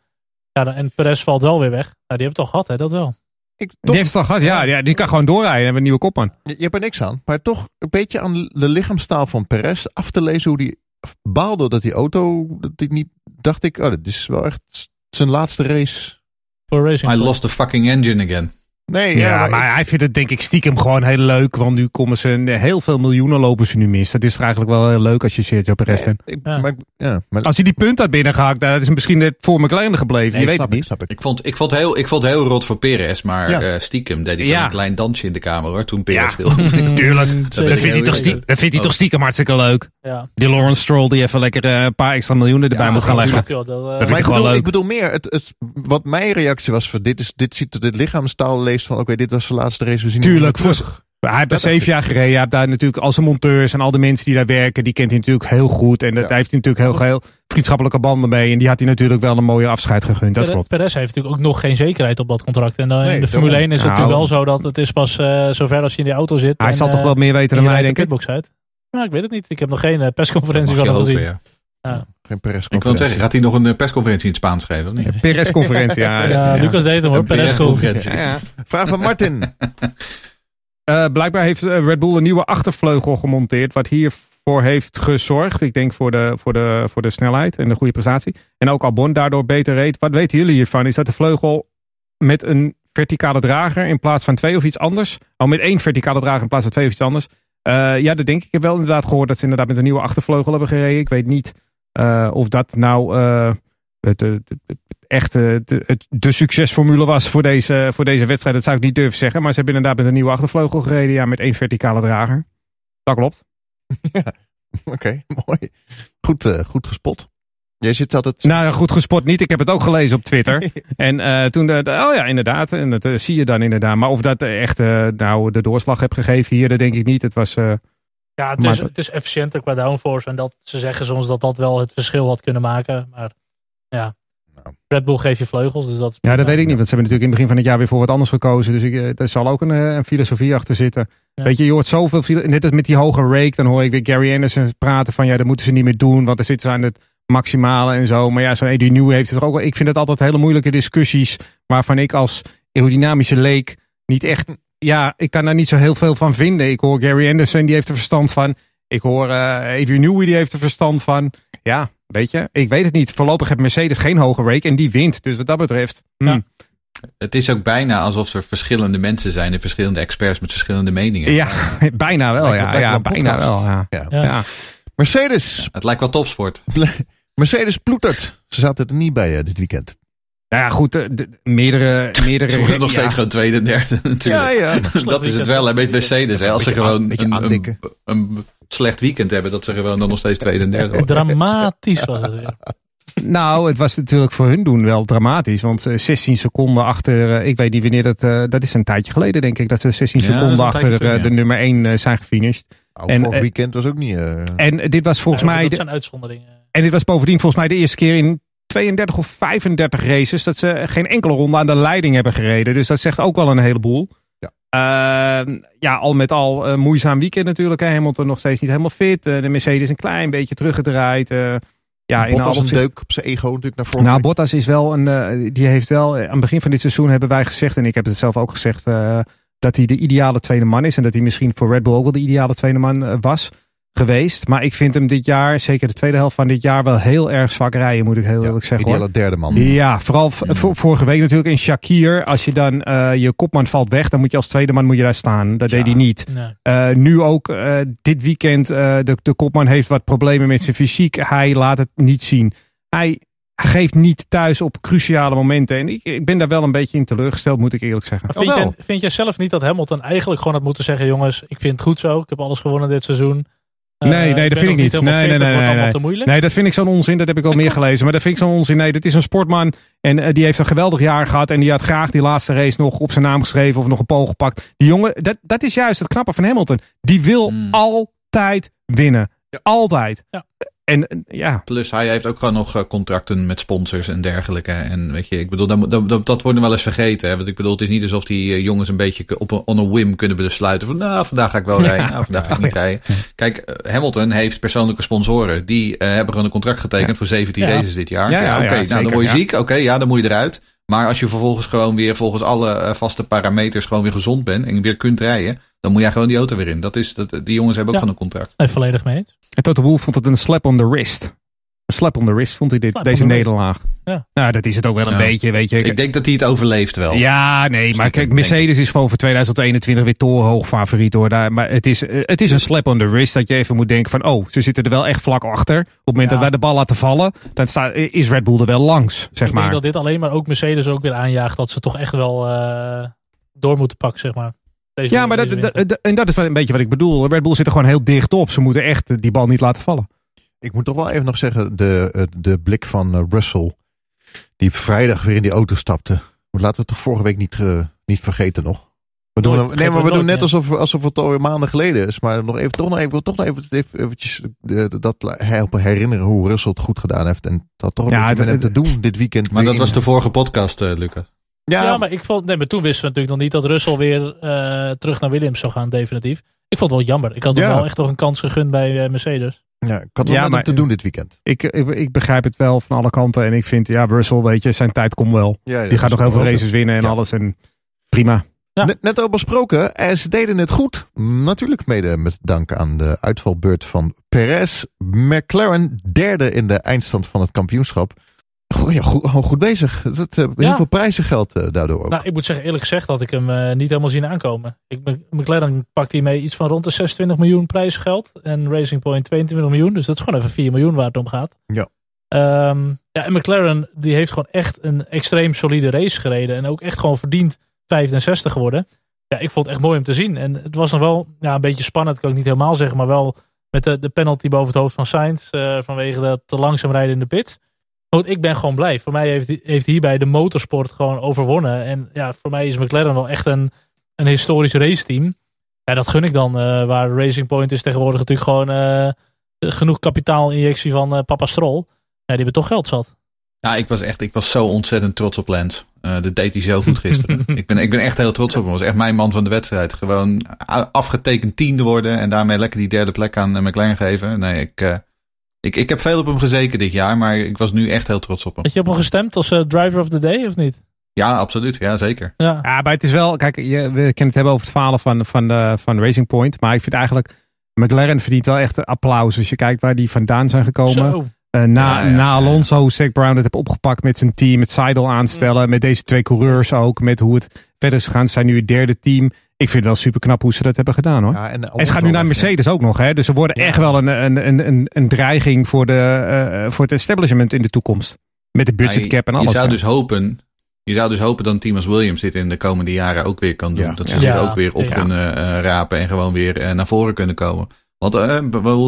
Ja, dan- en Perez valt wel weer weg. Nou, die hebben het al gehad, hè, dat wel. Ik, Die toch, heeft het al gehad, ja. ja. Die kan gewoon doorrijden en hebben een nieuwe kopman. je, je hebt er niks aan. Maar toch een beetje aan de lichaamstaal van Perez af te lezen hoe die baalde dat die auto, dat die niet, dacht ik, oh, dit is wel echt zijn laatste race. Voor Racing I lost the fucking engine again. Nee, Ja, ja, maar, maar hij vindt het denk ik stiekem gewoon heel leuk. Want nu komen ze heel veel miljoenen lopen ze nu mis. Dat is eigenlijk wel heel leuk als je Sergio Perez bent. ik, Ja. maar, ja, maar Als hij die punt had binnengehakt, dat is misschien net voor McLaren gebleven. nee, je weet snap het ik, niet. snap ik. Ik vond, ik, vond heel, ik vond het heel rot voor Perez, maar Ja. eh, stiekem deed wel een klein dansje in de kamer hoor, toen Perez Ja. stil. Tuurlijk. Mm, Dat ik vindt hij toch, stie- eerlijk. dat vindt hij Oh. toch stiekem hartstikke leuk. Ja. Die Lawrence Stroll die even lekker eh, een paar extra miljoenen erbij Ja, moet gaan leggen. Joh, dat, eh, vind ik ik wel bedoel, leuk. ik bedoel meer, het, het, wat mijn reactie was voor dit is, dit ziet er dit lichaamstaal leest van, oké, dit was de laatste race, we zien Tuurlijk, terug. Hij heeft daar zeven jaar gereden. Hij heeft daar natuurlijk al zijn monteurs en al de mensen die daar werken, die kent hij natuurlijk heel goed. En dat, Ja. daar heeft hij natuurlijk heel, heel vriendschappelijke banden mee. En die had hij natuurlijk wel een mooie afscheid gegund. Dat klopt. Perez heeft natuurlijk ook nog geen zekerheid op dat contract. En dan Nee, in de. Formule 1 is het Nou. natuurlijk wel zo dat het is pas eh, zover als je in die auto zit. Hij en, zal toch eh, wel meer weten en dan de denk ik. uit. Nou, ik weet het niet. Ik heb nog geen eh, persconferentie van hem gezien. ja. Geen Ik wil zeggen, gaat hij nog een eh, persconferentie in het Spaans geven of niet? PRS-conferentie, ja. Ja, ja. Lucas deed hem hoor. Persconferentie. Ja, ja. Vraag van Martin. Eh, blijkbaar heeft eh, Red Bull een nieuwe achtervleugel gemonteerd. Wat hiervoor heeft gezorgd. Ik denk voor de, voor, de, voor de snelheid en de goede prestatie. En ook Albon daardoor beter reed. Wat weten jullie hiervan? Is dat de vleugel met een verticale drager in plaats van twee of iets anders? Oh, met één verticale drager in plaats van twee of iets anders. Eh, ja, dat denk ik. Ik heb wel inderdaad gehoord dat ze inderdaad met een nieuwe achtervleugel hebben gereden. Ik weet niet eh, of dat nou eh, het, het, het, de, het, de succesformule was voor deze, voor deze wedstrijd. Dat zou ik niet durven zeggen. Maar ze hebben inderdaad met een nieuwe achtervleugel gereden. Ja, met één verticale drager. Dat klopt. Oké, mooi. Goed, eh, goed gespot. Jij zit altijd... Nou, goed gespot niet. Ik heb het ook gelezen op Twitter. En toen, de, de- oh ja, inderdaad. En dat zie je dan inderdaad. Maar of dat echt eh, nou de doorslag heb gegeven hier, dat denk ik niet. Het was... Ja, het Maar is, dat- het is efficiënter qua downforce. En dat, ze zeggen soms dat dat wel het verschil had kunnen maken. Maar ja, Nou. Red Bull geeft je vleugels. Dus dat is Ja, dat weet ik niet. Want ze hebben natuurlijk in het begin van het jaar weer voor wat anders gekozen. Dus ik, eh, er zal ook een, eh, een filosofie achter zitten. Ja. Weet je, je hoort zoveel. Net als met die hoge rake. Dan hoor ik weer Gary Anderson praten van ja, dat moeten ze niet meer doen. Want dan zitten ze aan het maximale en zo. Maar ja, zo'n Eddie New heeft het er ook wel. Ik vind het altijd hele moeilijke discussies. Waarvan ik als aerodynamische leek niet echt. Ja, ik kan daar niet zo heel veel van vinden. Ik hoor Gary Anderson, die heeft er verstand van. Ik hoor eh Adrian Newey, die heeft er verstand van. Ja, weet je, ik weet het niet. Voorlopig heeft Mercedes geen hoge rake en die wint. Dus wat dat betreft. hm. Ja. Het is ook bijna alsof er verschillende mensen zijn en verschillende experts met verschillende meningen. Ja, bijna wel. Lijkt Ja, lijkt ja wel bijna wel. Ja. Ja. Mercedes. Het lijkt wel topsport. Mercedes ploetert. Ze zaten er niet bij eh, dit weekend. Nou ja, goed. eh, de- meerdere, meerdere. Ze worden nog ja. steeds gewoon tweede en derde natuurlijk. ja. Dat is het wel hè, met Mercedes. Hè. Als ze gewoon een, een, slecht weekend hebben, dat ze gewoon dan nog steeds tweede en derde worden. Dramatisch was het. Nou, het was natuurlijk voor hun doen wel dramatisch. Want eh, 16 seconden achter. eh, ik weet niet wanneer dat. eh, dat is een tijdje geleden, denk ik. Dat ze 16 Ja, dat is seconden achter terug, eh, ja. de nummer 1 zijn gefinished. Nou, En, vorig eh, weekend was ook niet... eh, En dit was volgens Ja, mij. Dat de- zijn uitzonderingen. En dit was bovendien volgens mij de eerste keer in 32 of 35 races dat ze geen enkele ronde aan de leiding hebben gereden. Dus dat zegt ook wel een heleboel. Ja. Ehm, ja, al met al een moeizaam weekend natuurlijk. Hè. Hamilton nog steeds niet helemaal fit. Eh, de Mercedes een klein beetje teruggedraaid. Eh, ja, in Bottas alle een deuk op zijn ego natuurlijk naar voren. Nou, Bottas is wel een. eh, die heeft wel. Aan het begin van dit seizoen hebben wij gezegd. En ik heb het zelf ook gezegd. dat hij de ideale tweede man is. En dat hij misschien voor Red Bull ook wel de ideale tweede man was geweest. Maar ik vind hem dit jaar, zeker de tweede helft van dit jaar, wel heel erg zwak rijden, moet ik heel Ja, eerlijk zeggen. Hoor. ideale derde man. Ja, vooral v- vorige week natuurlijk in Shakir. Als je dan eh, je kopman valt weg, dan moet je als tweede man moet je daar staan. Dat deed hij niet. Nee. Eh, nu ook eh, dit weekend, eh, de, de kopman heeft wat problemen met zijn fysiek. Hij laat het niet zien. Hij geeft niet thuis op cruciale momenten. En ik, ik ben daar wel een beetje in teleurgesteld, moet ik eerlijk zeggen. Maar vind, Oh, jij, vind jij zelf niet dat Hamilton eigenlijk gewoon had moeten zeggen: jongens, ik vind het goed zo. Ik heb alles gewonnen dit seizoen. Eh, Nee, nee, dat vind ik niet. Nee, nee, nee, nee, nee. te moeilijk. Nee, dat vind ik zo'n onzin. Dat heb ik al meer gelezen. Maar dat vind ik zo'n onzin. Nee, dat is een sportman. En eh, die heeft een geweldig jaar gehad. En die had graag die laatste race nog op zijn naam geschreven. Of nog een pol gepakt. Die jongen, dat, dat is juist het knappe van Hamilton. Die wil Mm. altijd winnen. Altijd. Ja. En ja, Plus hij heeft ook gewoon nog eh, contracten met sponsors en dergelijke. En weet je, ik bedoel, dat, dat, dat, wordt wel eens vergeten. Hè? Want ik bedoel, het is niet alsof die eh, jongens een beetje op een, on a whim kunnen besluiten. Van nou, vandaag ga ik wel rijden. Nou, vandaag ga ik niet rijden. Kijk, eh, Hamilton heeft persoonlijke sponsoren. Die hebben gewoon een contract getekend voor 17 Ja. races dit jaar. Ja, oké, nou dan word je ziek. Oké, ja, dan moet je eruit. Maar als je vervolgens gewoon weer volgens alle eh, vaste parameters gewoon weer gezond bent en weer kunt rijden, dan moet jij gewoon die auto weer in. Dat is, dat, die jongens hebben ook Ja. gewoon een contract. Nee, volledig mee eens. en Toto Wolff vond het een slap on the wrist. Slap on the wrist vond hij dit, Slap deze nederlaag. Ja. Nou, dat is het ook wel een Ja. beetje, weet je. Ik denk dat hij het overleeft wel. Ja, nee, maar kijk, Mercedes is gewoon voor 2021 weer torenhoog favoriet hoor. Daar, maar het is, eh, het is een slap on the wrist dat je even moet denken van, oh, ze zitten er wel echt vlak achter. Op het moment Ja. dat wij de bal laten vallen, dan staat, is Red Bull er wel langs, zeg ik maar. denk dat dit alleen maar ook Mercedes ook weer aanjaagt dat ze toch echt wel eh, door moeten pakken, zeg maar. Deze, Ja, maar dat, dat- en dat is wel een beetje wat ik bedoel. Red Bull zit er gewoon heel dicht op. Ze moeten echt die bal niet laten vallen. Ik moet toch wel even nog zeggen, de, de blik van eh, Russell, die vrijdag weer in die auto stapte. Laten we het toch vorige week niet, eh, niet vergeten nog. We doen, Nooit, nee, maar we we doen nooit, net alsof, alsof het alweer maanden geleden is. Maar nog even, toch nog even, ik wil toch nog even, even eventjes eh, dat helpen herinneren hoe Russell het goed gedaan heeft. En dat toch een Ja, beetje met het- hem te doen dit weekend. Maar dat was de vorige podcast, eh, Lucas. Ja, Ja, maar ik vond, nee, maar toen wisten we natuurlijk nog niet dat Russell weer eh, terug naar Williams zou gaan, definitief. Ik vond het wel jammer. Ik had hem Ja. wel echt nog een kans gegund bij eh, Mercedes. ja, ik had wel Ja, maar- hem te doen dit weekend. Ik, ik, ik begrijp het wel van alle kanten. En ik vind, ja, Russell, weet je, zijn tijd komt wel. Ja, Die gaat nog heel veel races winnen en Ja. alles. En prima. Ja. Net, net al besproken, en ze deden het goed. Natuurlijk mede met dank aan de uitvalbeurt van Perez. McLaren derde in de eindstand van het kampioenschap. Goh, ja, goed, gewoon goed bezig. Dat, eh, heel Ja. veel prijzen geld eh, daardoor ook. Nou, ik moet zeggen, eerlijk gezegd, dat ik hem eh, niet helemaal zien aankomen. Ik, McLaren pakt hij mee iets van rond de 26 miljoen prijsgeld. En Racing Point 22 miljoen. Dus dat is gewoon even 4 miljoen waar het om gaat. Ja. Ehm, ja, en McLaren die heeft gewoon echt een extreem solide race gereden. En ook echt gewoon verdiend 65 geworden. Ja, ik vond het echt mooi om te zien. En het was nog wel ja, een beetje spannend, kan ik niet helemaal zeggen. Maar wel met de, de penalty boven het hoofd van Sainz. vanwege dat te langzaam rijden in de pit. Goed, ik ben gewoon blij. Voor mij heeft, heeft hierbij de motorsport gewoon overwonnen. En ja, voor mij is McLaren wel echt een, een historisch raceteam. Ja, dat gun ik dan. eh, waar Racing Point is tegenwoordig natuurlijk gewoon eh, genoeg kapitaalinjectie van eh, papa Stroll. Ja, die hebben toch geld zat. Ja, ik was echt, ik was zo ontzettend trots op Lance. Eh dat deed hij zo goed gisteren. ik, ben, ik ben echt heel trots op hem. was echt mijn man van de wedstrijd. Gewoon afgetekend tiende worden en daarmee lekker die derde plek aan McLaren geven. Nee, ik, ik, ik heb veel op hem gezeken dit jaar, maar ik was nu echt heel trots op hem. Had je op hem gestemd als eh, driver of the day of niet? Ja, absoluut. Ja, zeker. Ja. Ja, maar het is wel, kijk, je, we kunnen het hebben over het falen van, van, de, van Racing Point. Maar ik vind eigenlijk, McLaren verdient wel echt applaus. Als je kijkt waar die vandaan zijn gekomen. Eh, na, Ja, ja, na ja. Alonso, Zach Brown het heb opgepakt met zijn team, met Seidel aanstellen, met deze twee coureurs ook, met hoe het verder is gegaan. Ze zijn nu het derde team. Ik vind het wel super knap hoe ze dat hebben gedaan hoor. Ja, en, en ze gaan nu naar Mercedes ook nog, hè? Dus ze worden Ja. echt wel een, een, een, een, een dreiging voor, de, eh, voor het establishment in de toekomst. Met de budget cap en alles. Je zou hè. dus hopen, je zou dus hopen dat een team als Williams dit in de komende jaren ook weer kan doen. Ja. Dat ze Ja. dit ook weer op Ja. kunnen eh, rapen en gewoon weer eh, naar voren kunnen komen. Want eh,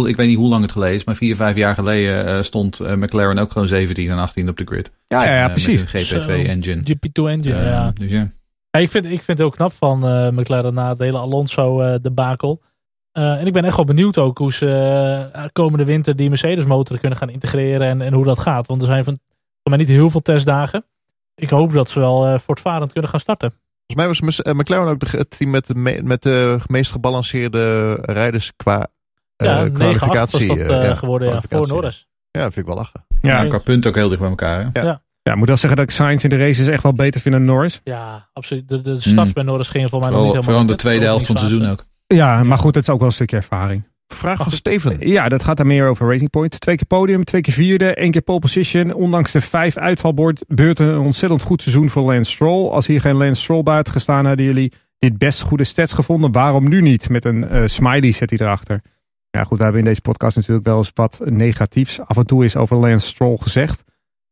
ik weet niet hoe lang het geleden is, maar vier, vijf jaar geleden eh, stond McLaren ook gewoon 17 en 18 op de grid. ja, ja, ja, precies. Met een Zo. GP2 engine. GP2 engine, ja. Dus ja. Ja, ik, vind, ik vind het heel knap van eh, McLaren na het hele Alonso eh debakel. Eh, en ik ben echt wel benieuwd ook hoe ze eh, komende winter die Mercedes motoren kunnen gaan integreren en, en hoe dat gaat. Want er zijn van, voor mij niet heel veel testdagen. Ik hoop dat ze wel eh, voortvarend kunnen gaan starten. Volgens mij was Mc- McLaren ook de, het team met de, me- met de meest gebalanceerde rijders qua eh, Ja, 9-8 was kwalificatie. dat geworden ja, voor. Norris. Ja, vind ik wel lachen. Ja, Ja, qua punt ook heel dicht bij elkaar. Hè? ja, ik moet wel zeggen dat ik Sainz in de races echt wel beter vind dan Norris. Ja, absoluut. De, de starts Mm. bij Norris gingen voor mij nog Vooral, niet vooral helemaal in de tweede helft van het seizoen ook. Ja, maar goed, dat is ook wel een stukje ervaring. Vraag van Steven. Ja, dat gaat dan meer over Racing Point. Twee keer podium, twee keer vierde, één keer pole position. Ondanks de vijf uitvalbeurten een ontzettend goed seizoen voor Lance Stroll. Als hier geen Lance Stroll bij had gestaan, hadden jullie dit best goede stats gevonden. Waarom nu niet? Met een eh, smiley zet hij erachter. Ja goed, we hebben in deze podcast natuurlijk wel eens wat negatiefs af en toe is over Lance Stroll gezegd.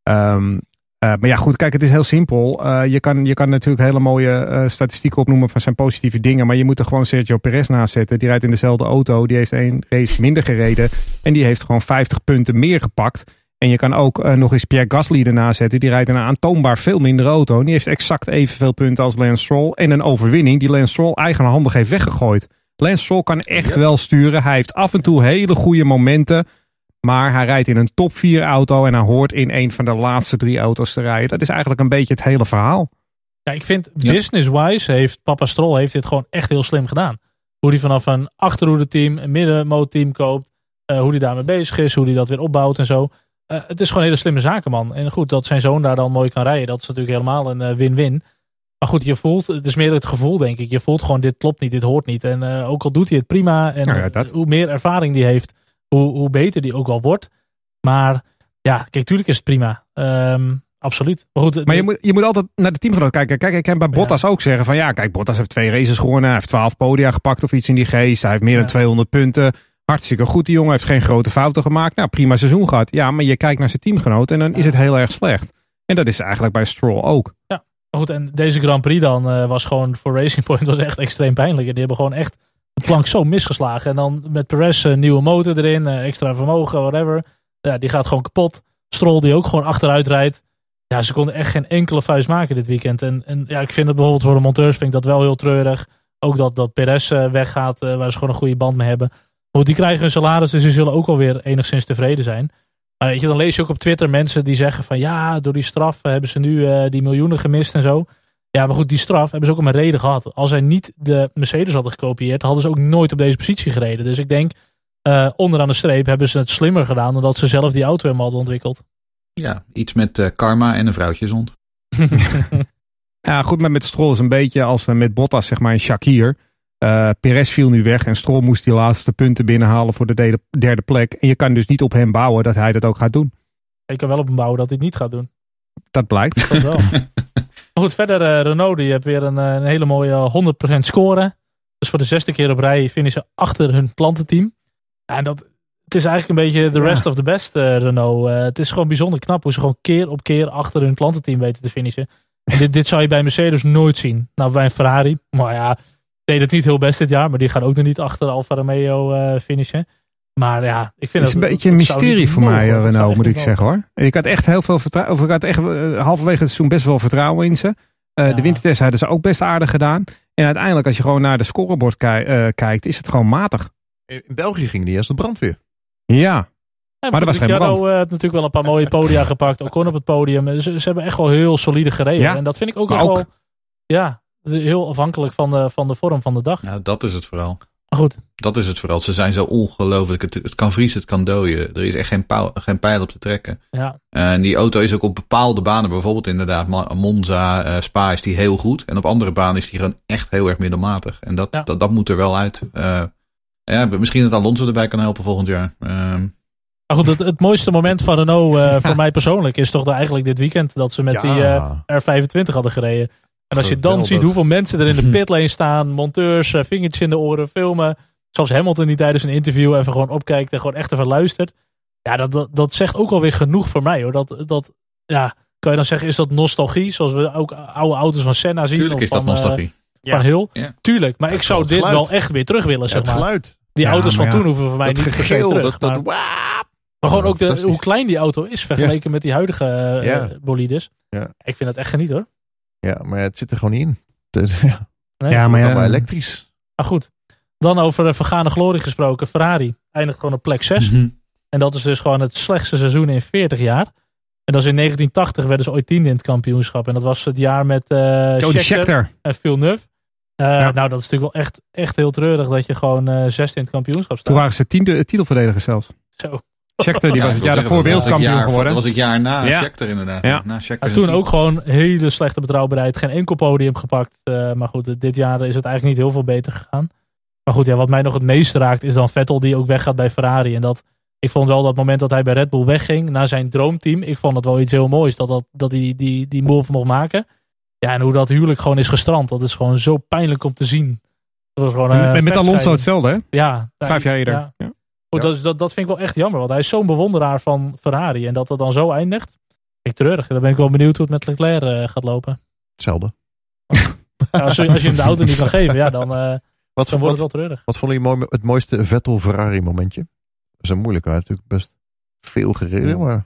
Ehm, eh, maar ja, goed, kijk, het is heel simpel. Eh, je, kan, je kan natuurlijk hele mooie eh, statistieken opnoemen van zijn positieve dingen. Maar je moet er gewoon Sergio Perez naast zetten. Die rijdt in dezelfde auto. Die heeft één race minder gereden. En die heeft gewoon 50 punten meer gepakt. En je kan ook nog eens Pierre Gasly ernaast zetten. Die rijdt in een aantoonbaar veel minder auto. En die heeft exact evenveel punten als Lance Stroll. En een overwinning die Lance Stroll eigenhandig heeft weggegooid. Lance Stroll kan echt Ja. wel sturen. Hij heeft af en toe hele goede momenten. Maar hij rijdt in een top 4 auto en hij hoort in een van de laatste drie auto's te rijden. Dat is eigenlijk een beetje het hele verhaal. Ja, ik vind Ja. business-wise heeft Papa Stroll heeft dit gewoon echt heel slim gedaan. Hoe hij vanaf een achterhoede team, een middenmootteam koopt. eh, hoe hij daarmee bezig is, hoe hij dat weer opbouwt en zo. Eh, het is gewoon een hele slimme zakenman. En goed, dat zijn zoon daar dan mooi kan rijden. Dat is natuurlijk helemaal een eh, win-win. Maar goed, je voelt, het is meer het gevoel denk ik. Je voelt gewoon dit klopt niet, dit hoort niet. En eh, ook al doet hij het prima. En Nou ja, dat. hoe meer ervaring die heeft, hoe, hoe beter die ook wel wordt. Maar Ja, kijk, tuurlijk is het prima. Ehm, absoluut. Maar, goed, maar je, moet, je moet altijd naar de teamgenoot kijken. Kijk, ik kan bij Bottas ook zeggen van ja, kijk, Bottas heeft twee races gewonnen. Hij heeft 12 podia gepakt of iets in die geest. Hij heeft meer dan 200 punten. Hartstikke goed, die jongen heeft geen grote fouten gemaakt. Nou, prima seizoen gehad. Ja, maar je kijkt naar zijn teamgenoot en dan is het heel erg slecht. En dat is eigenlijk bij Stroll ook. Ja, maar goed, en deze Grand Prix dan uh, was gewoon voor Racing Point was echt extreem pijnlijk. En die hebben gewoon echt plank zo misgeslagen. En dan met Perez een nieuwe motor erin, uh, extra vermogen, whatever. Ja, die gaat gewoon kapot. Stroll die ook gewoon achteruit rijdt. Ja, ze konden echt geen enkele vuist maken dit weekend. En, en ja, ik vind het bijvoorbeeld voor de monteurs vind ik dat wel heel treurig. Ook dat, dat Perez uh, weggaat, waar ze gewoon een goede band mee hebben. Goed, die krijgen hun salaris, dus ze zullen ook alweer enigszins tevreden zijn. Maar weet je, dan lees je ook op Twitter mensen die zeggen van ja, door die straf hebben ze nu die miljoenen gemist en zo. Ja, maar goed, die straf hebben ze ook om een reden gehad. Als zij niet de Mercedes hadden gekopieerd, hadden ze ook nooit op deze positie gereden. Dus ik denk, uh, onderaan de streep hebben ze het slimmer gedaan dan dat ze zelf die auto helemaal hadden ontwikkeld. Ja, iets met uh, karma en een vrouwtje zond. ja, goed, maar met Stroll is een beetje als met Bottas, zeg maar, een Shakir. Uh, Perez viel nu weg en Stroll moest die laatste punten binnenhalen voor de derde, derde plek. En je kan dus niet op hem bouwen dat hij dat ook gaat doen. Je kan wel op hem bouwen dat hij het niet gaat doen. Dat blijkt. Dat wel. maar goed, verder uh, Renault, die heeft weer een, een hele mooie 100% score. Dus voor de zesde keer op rij finishen achter hun klantenteam. Ja, en dat, het is eigenlijk een beetje de rest ja. of the best uh, Renault. het is gewoon bijzonder knap hoe ze gewoon keer op keer achter hun klantenteam weten te finishen. En dit, dit zou je bij Mercedes nooit zien. Nou, bij een Ferrari, maar ja, deed het niet heel best dit jaar, maar die gaan ook nog niet achter Alfa Romeo uh, finishen. Maar ja, ik vind het is een beetje een mysterie voor mij, Renault, moet ik zeggen hoor. Ik had echt heel veel vertrouwen, of ik had echt uh, halverwege het seizoen best wel vertrouwen in ze. Uh, ja. De wintertest hadden ze ook best aardig gedaan. En uiteindelijk, als je gewoon naar de scorebord ki kijkt, is het gewoon matig. In België ging die als de brandweer. Ja, ja, maar er was geen brand. heeft natuurlijk wel een paar mooie podia gepakt. Ook op het podium. Ze, ze, hebben echt wel heel solide gereden. Ja, en dat vind ik ook wel. Ja, heel afhankelijk van de, van de vorm van de dag. Nou, dat is het vooral. Maar goed. Dat is het vooral. Ze zijn zo ongelooflijk. Het, het kan vriezen, het kan dooien. Er is echt geen, pauw, geen pijl op te trekken. Ja. En die auto is ook op bepaalde banen, bijvoorbeeld inderdaad Monza, uh, Spa, is die heel goed. En op andere banen is die gewoon echt heel erg middelmatig. En dat, ja. dat, dat moet er wel uit. Uh, ja, misschien dat Alonso erbij kan helpen volgend jaar. Uh, maar goed, het, het, mooiste moment van Renault uh, voor mij persoonlijk is toch eigenlijk dit weekend dat ze met ja. die R25 hadden gereden. En als je dan ziet hoeveel mensen er in de pitlane staan, monteurs, vingertjes in de oren, filmen. Zelfs Hamilton die tijdens een interview even gewoon opkijkt en gewoon echt even luistert. Ja, dat, dat, dat zegt ook alweer genoeg voor mij hoor. Dat, dat, ja, kan je dan zeggen, is dat nostalgie? Zoals we ook oude auto's van Senna zien. Tuurlijk of is van, dat nostalgie. Uh, van Hill. Ja. Tuurlijk, maar ja, ik zou dit geluid. wel echt weer terug willen, zeg ja, maar. geluid. Die auto's van toen hoeven voor mij dat niet per se terug. Dat, dat, maar, maar gewoon ook de, hoe klein die auto is vergeleken met die huidige uh, bolides. Ik vind dat echt geniet hoor. Ja, maar het zit er gewoon niet in. Ja, nee, ja maar ja, allemaal elektrisch. Maar goed, dan over vergane glorie gesproken. Ferrari eindigt gewoon op plek 6. Mhm. Mm -hmm. En dat is dus gewoon het slechtste seizoen in 40 jaar. En dat is in 1980 werden ze ooit tiende in het kampioenschap. En dat was het jaar met uh, Schechter, Schechter en Villeneuve. Uh, ja. Nou, dat is natuurlijk wel echt, echt heel treurig dat je gewoon uh, zesde in het kampioenschap staat. Toen waren ze tiende titelverdediger zelfs. Zo. Schechter, die was het jaar daarvoor wereldkampioen geworden. Dat was het jaar na ja. Schechter inderdaad. Ja. Na Schechter ja, toen ook gewoon hele slechte betrouwbaarheid. Geen enkel podium gepakt. Uh, maar goed, dit jaar is het eigenlijk niet heel veel beter gegaan. Maar goed, ja, wat mij nog het meest raakt is dan Vettel die ook weggaat bij Ferrari. En dat, ik vond wel dat moment dat hij bij Red Bull wegging naar zijn droomteam. Ik vond het wel iets heel moois dat, dat, dat hij die, die, die move mocht maken. Ja, en hoe dat huwelijk gewoon is gestrand. Dat is gewoon zo pijnlijk om te zien. Dat was gewoon, uh, met met Alonso hetzelfde hè? Ja. Vijf jaar eerder. Ja. ja. Goed, dat, dat, dat vind ik wel echt jammer. Want hij is zo'n bewonderaar van Ferrari. En dat dat dan zo eindigt. Ik treurig. Dan ben ik wel benieuwd hoe het met Leclerc uh, gaat lopen. Hetzelfde. Ja, als, je, als je hem de auto niet kan geven, ja, dan, uh, wat, dan wordt wat, het wel treurig. Wat vond je mooi, het mooiste Vettel-Ferrari momentje? Dat is een moeilijke. Hij heeft natuurlijk best veel gereden. Maar...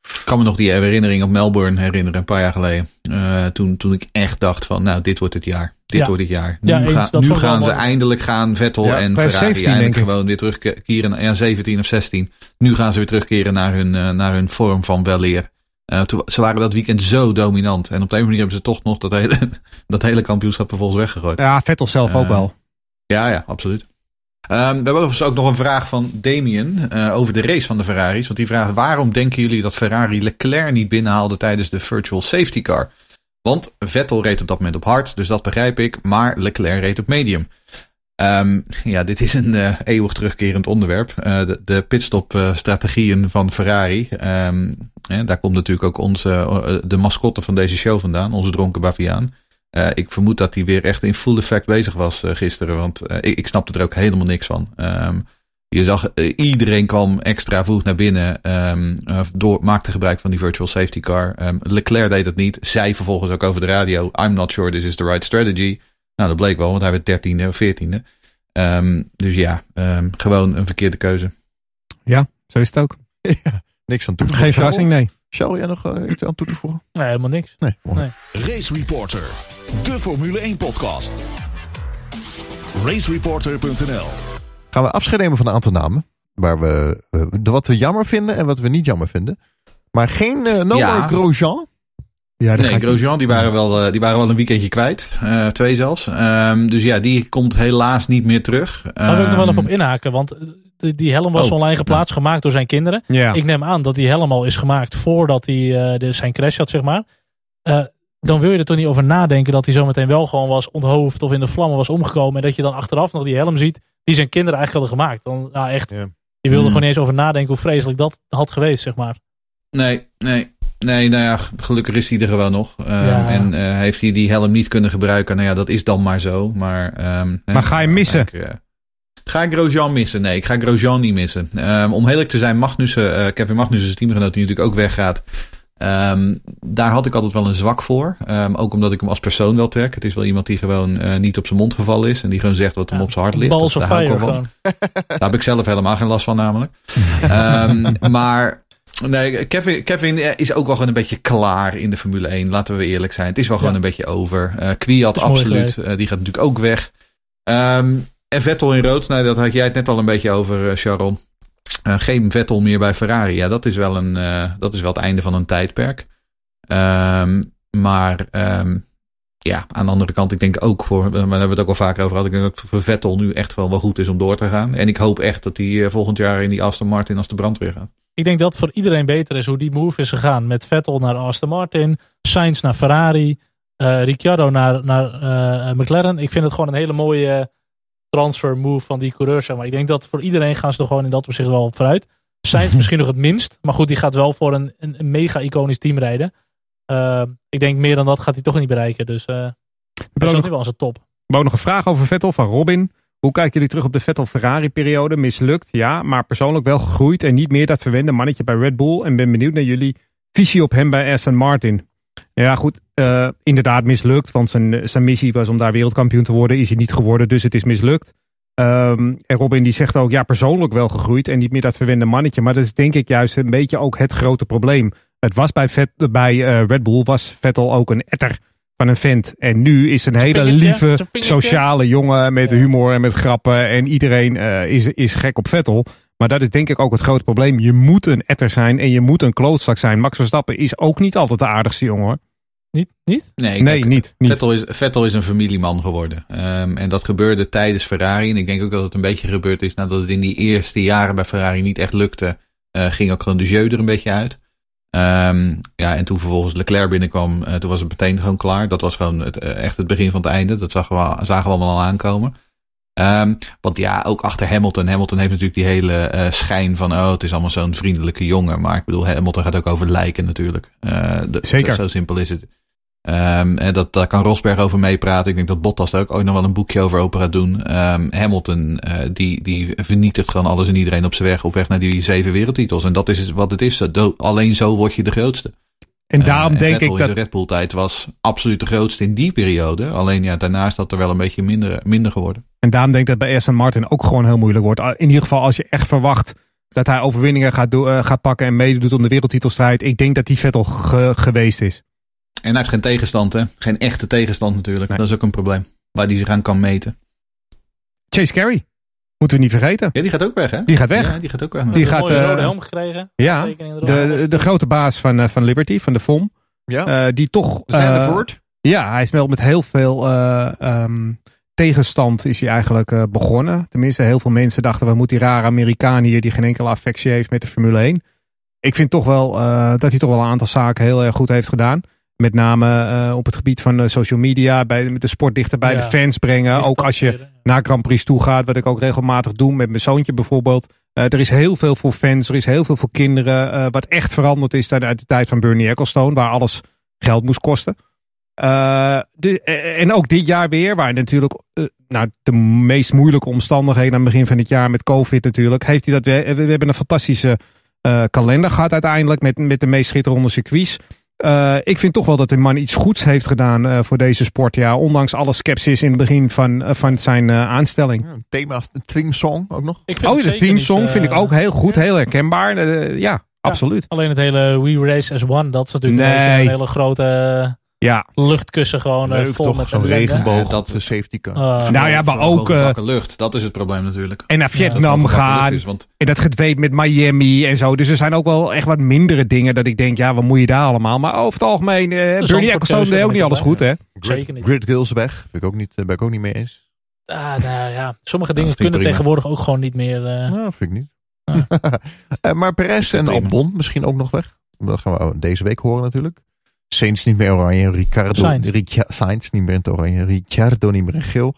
Ik kan me nog die herinnering op Melbourne herinneren, een paar jaar geleden. Uh, toen, toen ik echt dacht van, nou, dit wordt het jaar. Dit Ja. wordt het jaar. Nu, Ja, eens, ga- dat nu wel gaan ze mooi. eindelijk gaan Vettel Ja, en Ferrari 17 eindelijk gewoon weer terugkeren. naar- Ja, 17 of 16. Nu gaan ze weer terugkeren naar hun, eh, naar hun vorm van weleer. Toen, ze waren dat weekend zo dominant. En op de een manier hebben ze toch nog dat hele, dat hele kampioenschap vervolgens weggegooid. Ja, Vettel zelf ook Eh, wel. Ja, ja, absoluut. Ehm, we hebben overigens ook nog een vraag van Damien over de race van de Ferraris. Want die vraagt, waarom denken jullie dat Ferrari Leclerc niet binnenhaalde tijdens de virtual safety car? Want Vettel reed op dat moment op hard, dus dat begrijp ik. Maar Leclerc reed op medium. Um, ja, dit is een uh, eeuwig terugkerend onderwerp. Uh, de, de pitstop-strategieën van Ferrari. Um, daar komt natuurlijk ook onze, de mascotte van deze show vandaan, onze dronken Baviaan. Ik vermoed dat hij weer echt in full effect bezig was gisteren, want ik, ik snapte er ook helemaal niks van. Um, je zag, iedereen kwam extra vroeg naar binnen, door, maakte gebruik van die virtual safety car. Leclerc deed het niet, zei vervolgens ook over de radio, I'm not sure this is the right strategy. Nou, dat bleek wel, want hij werd dertiende of veertiende. Um, dus ja, um, gewoon een verkeerde keuze. Ja, zo is het ook. ja, niks aan toe te voegen. Geen verrassing, nee. Zal jij nog uh, iets aan toe te voegen? Nee, helemaal niks. Nee, nee. Race Reporter, de Formule 1 podcast. Racereporter.nl Gaan we afscheid nemen van een aantal namen. Waar we, uh, wat we jammer vinden en wat we niet jammer vinden. Maar geen uh, no ja. Grosjean. Ja, nee, Grosjean, die waren, wel, die waren wel een weekendje kwijt. Uh, twee zelfs. Um, dus ja, die komt helaas niet meer terug. Daar wil ik nog wel even op inhaken. Want die, die helm was oh, online geplaatst, ja. gemaakt door zijn kinderen. Ja. Ik neem aan dat die helm al is gemaakt voordat hij uh, de, zijn crash had, zeg maar. Uh, dan wil je er toch niet over nadenken dat hij zometeen wel gewoon was onthoofd of in de vlammen was omgekomen. En dat je dan achteraf nog die helm ziet die zijn kinderen eigenlijk hadden gemaakt. Dan, nou echt, ja. je wilde mm. gewoon niet eens over nadenken hoe vreselijk dat had geweest, zeg maar. Nee, nee. Nee, nou ja, gelukkig is hij er gewoon nog. Um, ja. En uh, heeft hij die helm niet kunnen gebruiken. Nou ja, dat is dan maar zo. Maar, um, maar ga je missen? Ik, uh, ga ik Grosjean missen? Nee, ik ga Grosjean niet missen. Um, om eerlijk te zijn, Magnussen, uh, Kevin Magnussen, zijn teamgenoot, die natuurlijk ook weggaat. Um, daar had ik altijd wel een zwak voor. Um, ook omdat ik hem als persoon wel trek. Het is wel iemand die gewoon uh, niet op zijn mond gevallen is. En die gewoon zegt wat hem ja, op zijn hart ligt. Balls of fire. Daar heb ik zelf helemaal geen last van namelijk. um, maar Nee, Kevin, Kevin is ook wel gewoon een beetje klaar in de Formule 1. Laten we eerlijk zijn. Het is wel gewoon ja. een beetje over. Uh, Kwiat absoluut. Uh, die gaat natuurlijk ook weg. En Vettel in rood. Nou, dat had jij het net al een beetje over, Sharon. geen Vettel meer bij Ferrari. Ja, dat is wel, een, dat is wel het einde van een tijdperk. Um, maar um, ja, aan de andere kant, ik denk ook voor, daar hebben we het ook al vaker over gehad. Ik denk dat voor Vettel nu echt wel wel goed is om door te gaan. En ik hoop echt dat hij volgend jaar in die Aston Martin als de brandweer gaat. Ik denk dat voor iedereen beter is hoe die move is gegaan. Met Vettel naar Aston Martin, Sainz naar Ferrari, Ricciardo naar, naar McLaren. Ik vind het gewoon een hele mooie transfer move van die coureurs. Zeg maar. Ik denk dat voor iedereen gaan ze er gewoon in dat opzicht wel vooruit. Sainz misschien nog het minst. Maar goed, die gaat wel voor een, een, een mega iconisch team rijden. Uh, ik denk meer dan dat gaat hij toch niet bereiken. Dus uh, dat is wel zijn top. We ook nog een vraag over Vettel van Robin. Hoe kijken jullie terug op de Vettel-Ferrari-periode? Mislukt, ja, maar persoonlijk wel gegroeid en niet meer dat verwende mannetje bij Red Bull. En ben benieuwd naar jullie visie op hem bij Aston Martin. Ja, goed, uh, inderdaad mislukt, want zijn, zijn missie was om daar wereldkampioen te worden. Is hij niet geworden, dus het is mislukt. Um, en Robin die zegt ook, ja, persoonlijk wel gegroeid en niet meer dat verwende mannetje. Maar dat is denk ik juist een beetje ook het grote probleem. Het was bij, Vet, bij uh, Red Bull, was Vettel ook een etter van een vent. En nu is een hele lieve, sociale jongen met humor en met grappen. En iedereen uh, is, is gek op Vettel. Maar dat is denk ik ook het grote probleem. Je moet een etter zijn en je moet een klootzak zijn. Max Verstappen is ook niet altijd de aardigste jongen hoor. Niet? niet? Nee, nee kijk, niet, niet. Vettel, is, Vettel is een familieman geworden. Um, en dat gebeurde tijdens Ferrari. En ik denk ook dat het een beetje gebeurd is nadat het in die eerste jaren bij Ferrari niet echt lukte. Uh, ging ook gewoon de jeu er een beetje uit. Um, ja, en toen vervolgens Leclerc binnenkwam, uh, toen was het meteen gewoon klaar. Dat was gewoon het, uh, echt het begin van het einde. Dat zagen we, zagen we allemaal al aankomen. Um, want ja, ook achter Hamilton. Hamilton heeft natuurlijk die hele uh, schijn van, oh, het is allemaal zo'n vriendelijke jongen. Maar ik bedoel, Hamilton gaat ook over lijken natuurlijk. De, Zeker. Zo simpel is het. Um, en dat, daar kan Rosberg over meepraten. Ik denk dat Bottas er ook ooit nog wel een boekje over opera doen. Um, Hamilton, uh, die, die vernietigt gewoon alles en iedereen op zijn weg. Op weg naar die zeven wereldtitels. En dat is wat het is. Alleen zo word je de grootste. En daarom uh, en denk ik dat... de Red Bull tijd was absoluut de grootste in die periode. Alleen ja, daarna is dat er wel een beetje minder, minder geworden. En daarom denk ik dat bij Aston Martin ook gewoon heel moeilijk wordt. In ieder geval als je echt verwacht dat hij overwinningen gaat, do- uh, gaat pakken en meedoet om de wereldtitelstrijd. Ik denk dat die Vettel ge- geweest is. En hij heeft geen tegenstand, hè? Geen echte tegenstand natuurlijk. Nee. Dat is ook een probleem. Waar hij zich aan kan meten. Chase Carey. Moeten we niet vergeten. Ja, die gaat ook weg, hè? Die gaat weg. Ja, die gaat ook weg. Die gaat, een rode helm gekregen. Ja, de, de, de, grote baas van, uh, van Liberty, van de FOM. Ja. Uh, die toch... Uh, ja, hij is wel met heel veel um, tegenstand is hij eigenlijk begonnen. Tenminste, heel veel mensen dachten, we moeten die rare Amerikaan hier die geen enkele affectie heeft met de Formule 1. Ik vind toch wel dat hij toch wel een aantal zaken heel erg goed heeft gedaan. Met name uh, op het gebied van social media, bij, met de sport dichter bij ja. de fans brengen. Ook als je naar Grand Prix toe gaat, wat ik ook regelmatig doe met mijn zoontje bijvoorbeeld. Er is heel veel voor fans, er is heel veel voor kinderen. wat echt veranderd is uit de tijd van Bernie Ecclestone, waar alles geld moest kosten. De, en ook dit jaar weer, waar natuurlijk nou, de meest moeilijke omstandigheden aan het begin van het jaar met COVID natuurlijk, heeft hij dat. We, we hebben een fantastische kalender gehad uiteindelijk met, met de meest schitterende circuits. Uh, ik vind toch wel dat de man iets goeds heeft gedaan uh, voor deze sport. Ja, ondanks alle sceptisch in het begin van, uh, van zijn aanstelling. Ja, thema, theme song ook nog. Ik vind oh, de theme song vind ik ook heel goed, heel herkenbaar. ja, ja, absoluut. Alleen het hele We Race as One, dat is natuurlijk nee. een hele grote ja. luchtkussen gewoon Leuk, vol toch, met zo'n regenboog dat de safety car. Uh, nou ja, maar ook uh, lucht, dat is het probleem natuurlijk. En naar Vietnam ja, gaan is, want... en dat gedweep met Miami en zo. Dus er zijn ook wel echt wat mindere dingen dat ik denk, ja, wat moet je daar allemaal? Maar over het algemeen, uh, Bernie Ecclestone deed ook niet alles goed, hè? Zeker niet. Grid Girls weg, vind ik ook niet, ben ik ook niet mee eens. Ah, nou ja, sommige dingen kunnen tegenwoordig ook gewoon niet meer. Nou, vind ik niet. Ah. maar Perez en Albon misschien ook nog weg. Dat gaan we deze week horen natuurlijk. Saints niet meer oranje. Ricardo, Sainz. Sainz niet meer in het oranje. Ricciardo niet meer in geel.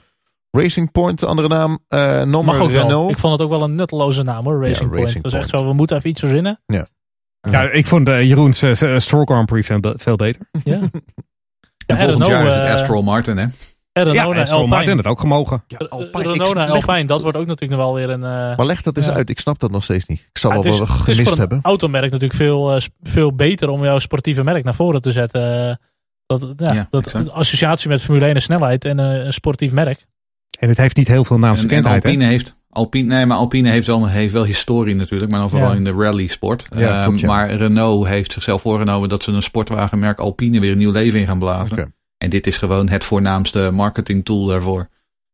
Racing Point, de andere naam. Uh, Nommer Renault. Wel. Ik vond het ook wel een nutteloze naam hoor. Racing, ja, Point. Dat was echt zo, we moeten even iets verzinnen. Ja. Ja, ik vond uh, Jeroen's uh, Stroke Grand Prix veel, beter. Ja. en volgend jaar is het Astral Martin hè? En Renault ja, Alpine. Martin het ook gemogen. Ja, Alpine. Renault naar Alpine, dat wordt ook natuurlijk nog wel weer een... Uh, maar leg dat eens uit, ik snap dat nog steeds niet. Ik zal wel wel gemist het is voor hebben. een automerk natuurlijk veel, uh, veel beter om jouw sportieve merk naar voren te zetten. Dat, ja, dat associatie met Formule 1 en snelheid en uh, een sportief merk. En het heeft niet heel veel naamsbekendheid. Alpine heeft Alpine, nee, maar Alpine heeft wel, heeft wel historie natuurlijk, maar dan vooral in de rally sport. Ja, um, Maar Renault heeft zichzelf voorgenomen dat ze een sportwagenmerk Alpine weer een nieuw leven in gaan blazen. Okay. En dit is gewoon het voornaamste marketing tool daarvoor.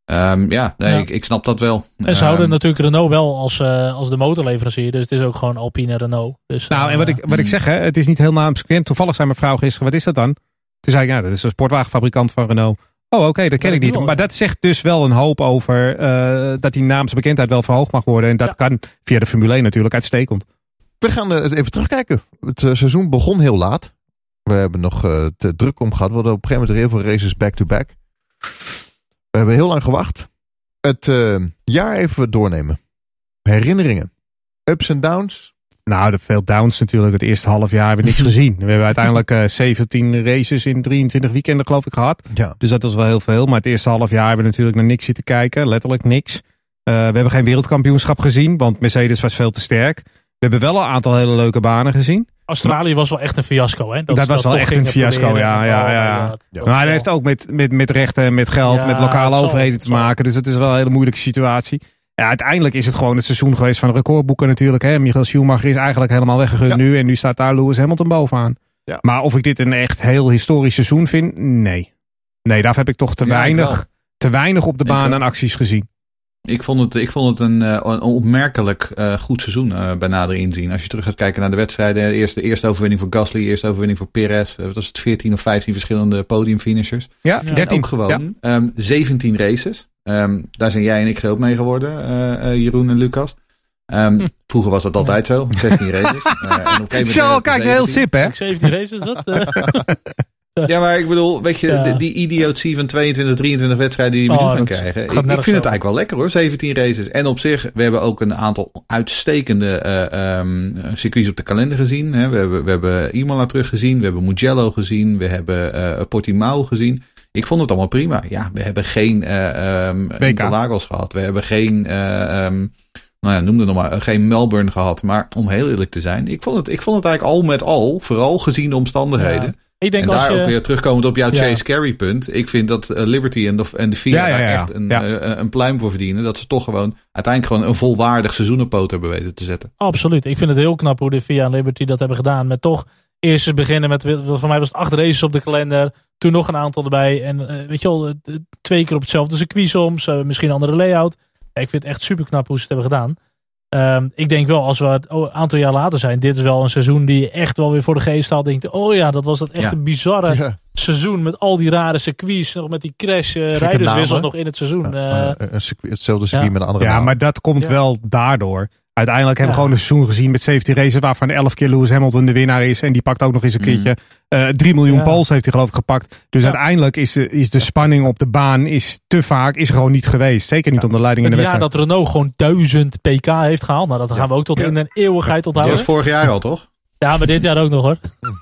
Um, ja, nee, ja. Ik, ik, snap dat wel. En ze houden um, natuurlijk Renault wel als, uh, als de motorleverancier. Dus het is ook gewoon Alpine Renault. Dus, nou, uh, en wat ik, wat ik zeg, hè, het is niet heel naamsbekend. Toevallig zei mijn vrouw gisteren, wat is dat dan? Toen zei ik, ja, dat is een sportwagenfabrikant van Renault. Oh, oké, okay, dat ken ik niet. Maar dat zegt dus wel een hoop over uh, dat die naamsbekendheid wel verhoogd mag worden. En dat ja. kan via de Formule 1 natuurlijk uitstekend. We gaan even terugkijken. Het seizoen begon heel laat. We hebben nog uh, te druk om gehad. We hadden op een gegeven moment heel veel races back-to-back. We hebben heel lang gewacht. Het uh, jaar even doornemen. Herinneringen. Ups en downs. Nou, de veel downs natuurlijk. Het eerste half jaar hebben we niks gezien. We hebben uiteindelijk uh, 17 races in 23 weekenden geloof ik gehad. Ja. Dus dat was wel heel veel. Maar het eerste half jaar hebben we natuurlijk naar niks zitten kijken. Letterlijk niks. we hebben geen wereldkampioenschap gezien. Want Mercedes was veel te sterk. We hebben wel een aantal hele leuke banen gezien. Australië was wel echt een fiasco. Hè? Dat, dat was wel echt een fiasco, ja. ja, ja, ja. Maar hij heeft ook met, met, met rechten, met geld, met lokale overheden te maken. Dus het is wel een hele moeilijke situatie. Ja, uiteindelijk is het gewoon het seizoen geweest van recordboeken natuurlijk. Hè. Michael Schumacher is eigenlijk helemaal weggegund nu. En nu staat daar Lewis Hamilton bovenaan. Ja. Maar of ik dit een echt heel historisch seizoen vind? Nee. Nee, daar heb ik toch te, weinig, te weinig op de baan aan acties gezien. Ik vond het, ik vond het een, een opmerkelijk uh, goed seizoen uh, bij nader inzien. Als je terug gaat kijken naar de wedstrijden. Eerst de eerste overwinning voor Gasly, eerste overwinning voor Perez. Uh, was het 14 of 15 verschillende podiumfinishers. Ja, 13. ook gewoon ja. um, 17 races. Um, daar zijn jij en ik groot mee geworden, Jeroen en Lucas. Um, hm. Vroeger was dat altijd zo, 16 races. en Zo, kijk, heel sip hè? 17 races, dat? Ja, maar ik bedoel, weet je, ja. die idiotie van 22, 23 wedstrijden die we oh, nu gaan krijgen. Ik, ik, vind zo. het eigenlijk wel lekker hoor, 17 races. En op zich, we hebben ook een aantal uitstekende uh, um, circuits op de kalender gezien. Hè. We hebben, we hebben Imola teruggezien, we hebben Mugello gezien, we hebben uh, Portimao gezien. Ik vond het allemaal prima. Ja, we hebben geen uh, um, Interlagos gehad. We hebben geen, uh, um, nou ja, noem het nog maar, geen Melbourne gehad. Maar om heel eerlijk te zijn, ik vond het, ik vond het eigenlijk al met al, vooral gezien de omstandigheden... Ja ik denk en als daar je... ook weer terugkomend op jouw ja. Chase Carry punt. Ik vind dat uh, Liberty en de, en de ja, daar echt een, uh, een pluim voor verdienen. Dat ze toch gewoon uiteindelijk gewoon een volwaardig seizoen op poot hebben weten te zetten. Absoluut. Ik vind het heel knap hoe de FIA en Liberty dat hebben gedaan. Met toch eerst eens beginnen met, voor mij was het acht races op de kalender. Toen nog een aantal erbij. En uh, weet je wel, twee keer op hetzelfde circuit soms. misschien een andere layout. ik vind het echt super knap hoe ze het hebben gedaan. Um, ik denk wel, als we een aantal jaar later zijn, dit is wel een seizoen die je echt wel weer voor de geest haalt. Denkt, oh ja, dat was dat echt ja. een bizarre ja. seizoen met al die rare circuits. Nog met die crash uh, rijderswissels nog in het seizoen. Ja, uh, een circuit, hetzelfde circuit met een andere Ja, naam. maar dat komt wel daardoor. Uiteindelijk hebben we Ja. gewoon een seizoen gezien met 17 races waarvan 11 keer Lewis Hamilton de winnaar is. En die pakt ook nog eens een Mm. keertje eh 3 miljoen Ja. poles heeft hij geloof ik gepakt. Dus Ja. uiteindelijk is de, is de spanning op de baan is te vaak is er gewoon niet geweest. Zeker niet om de leiding in Het de jaar wedstrijd. dat Renault gewoon 1000 pk heeft gehaald. Nou, dat gaan we ook tot Ja. in een eeuwigheid Dat onthouden. was vorig jaar al, toch? Ja, maar dit jaar ook nog hoor.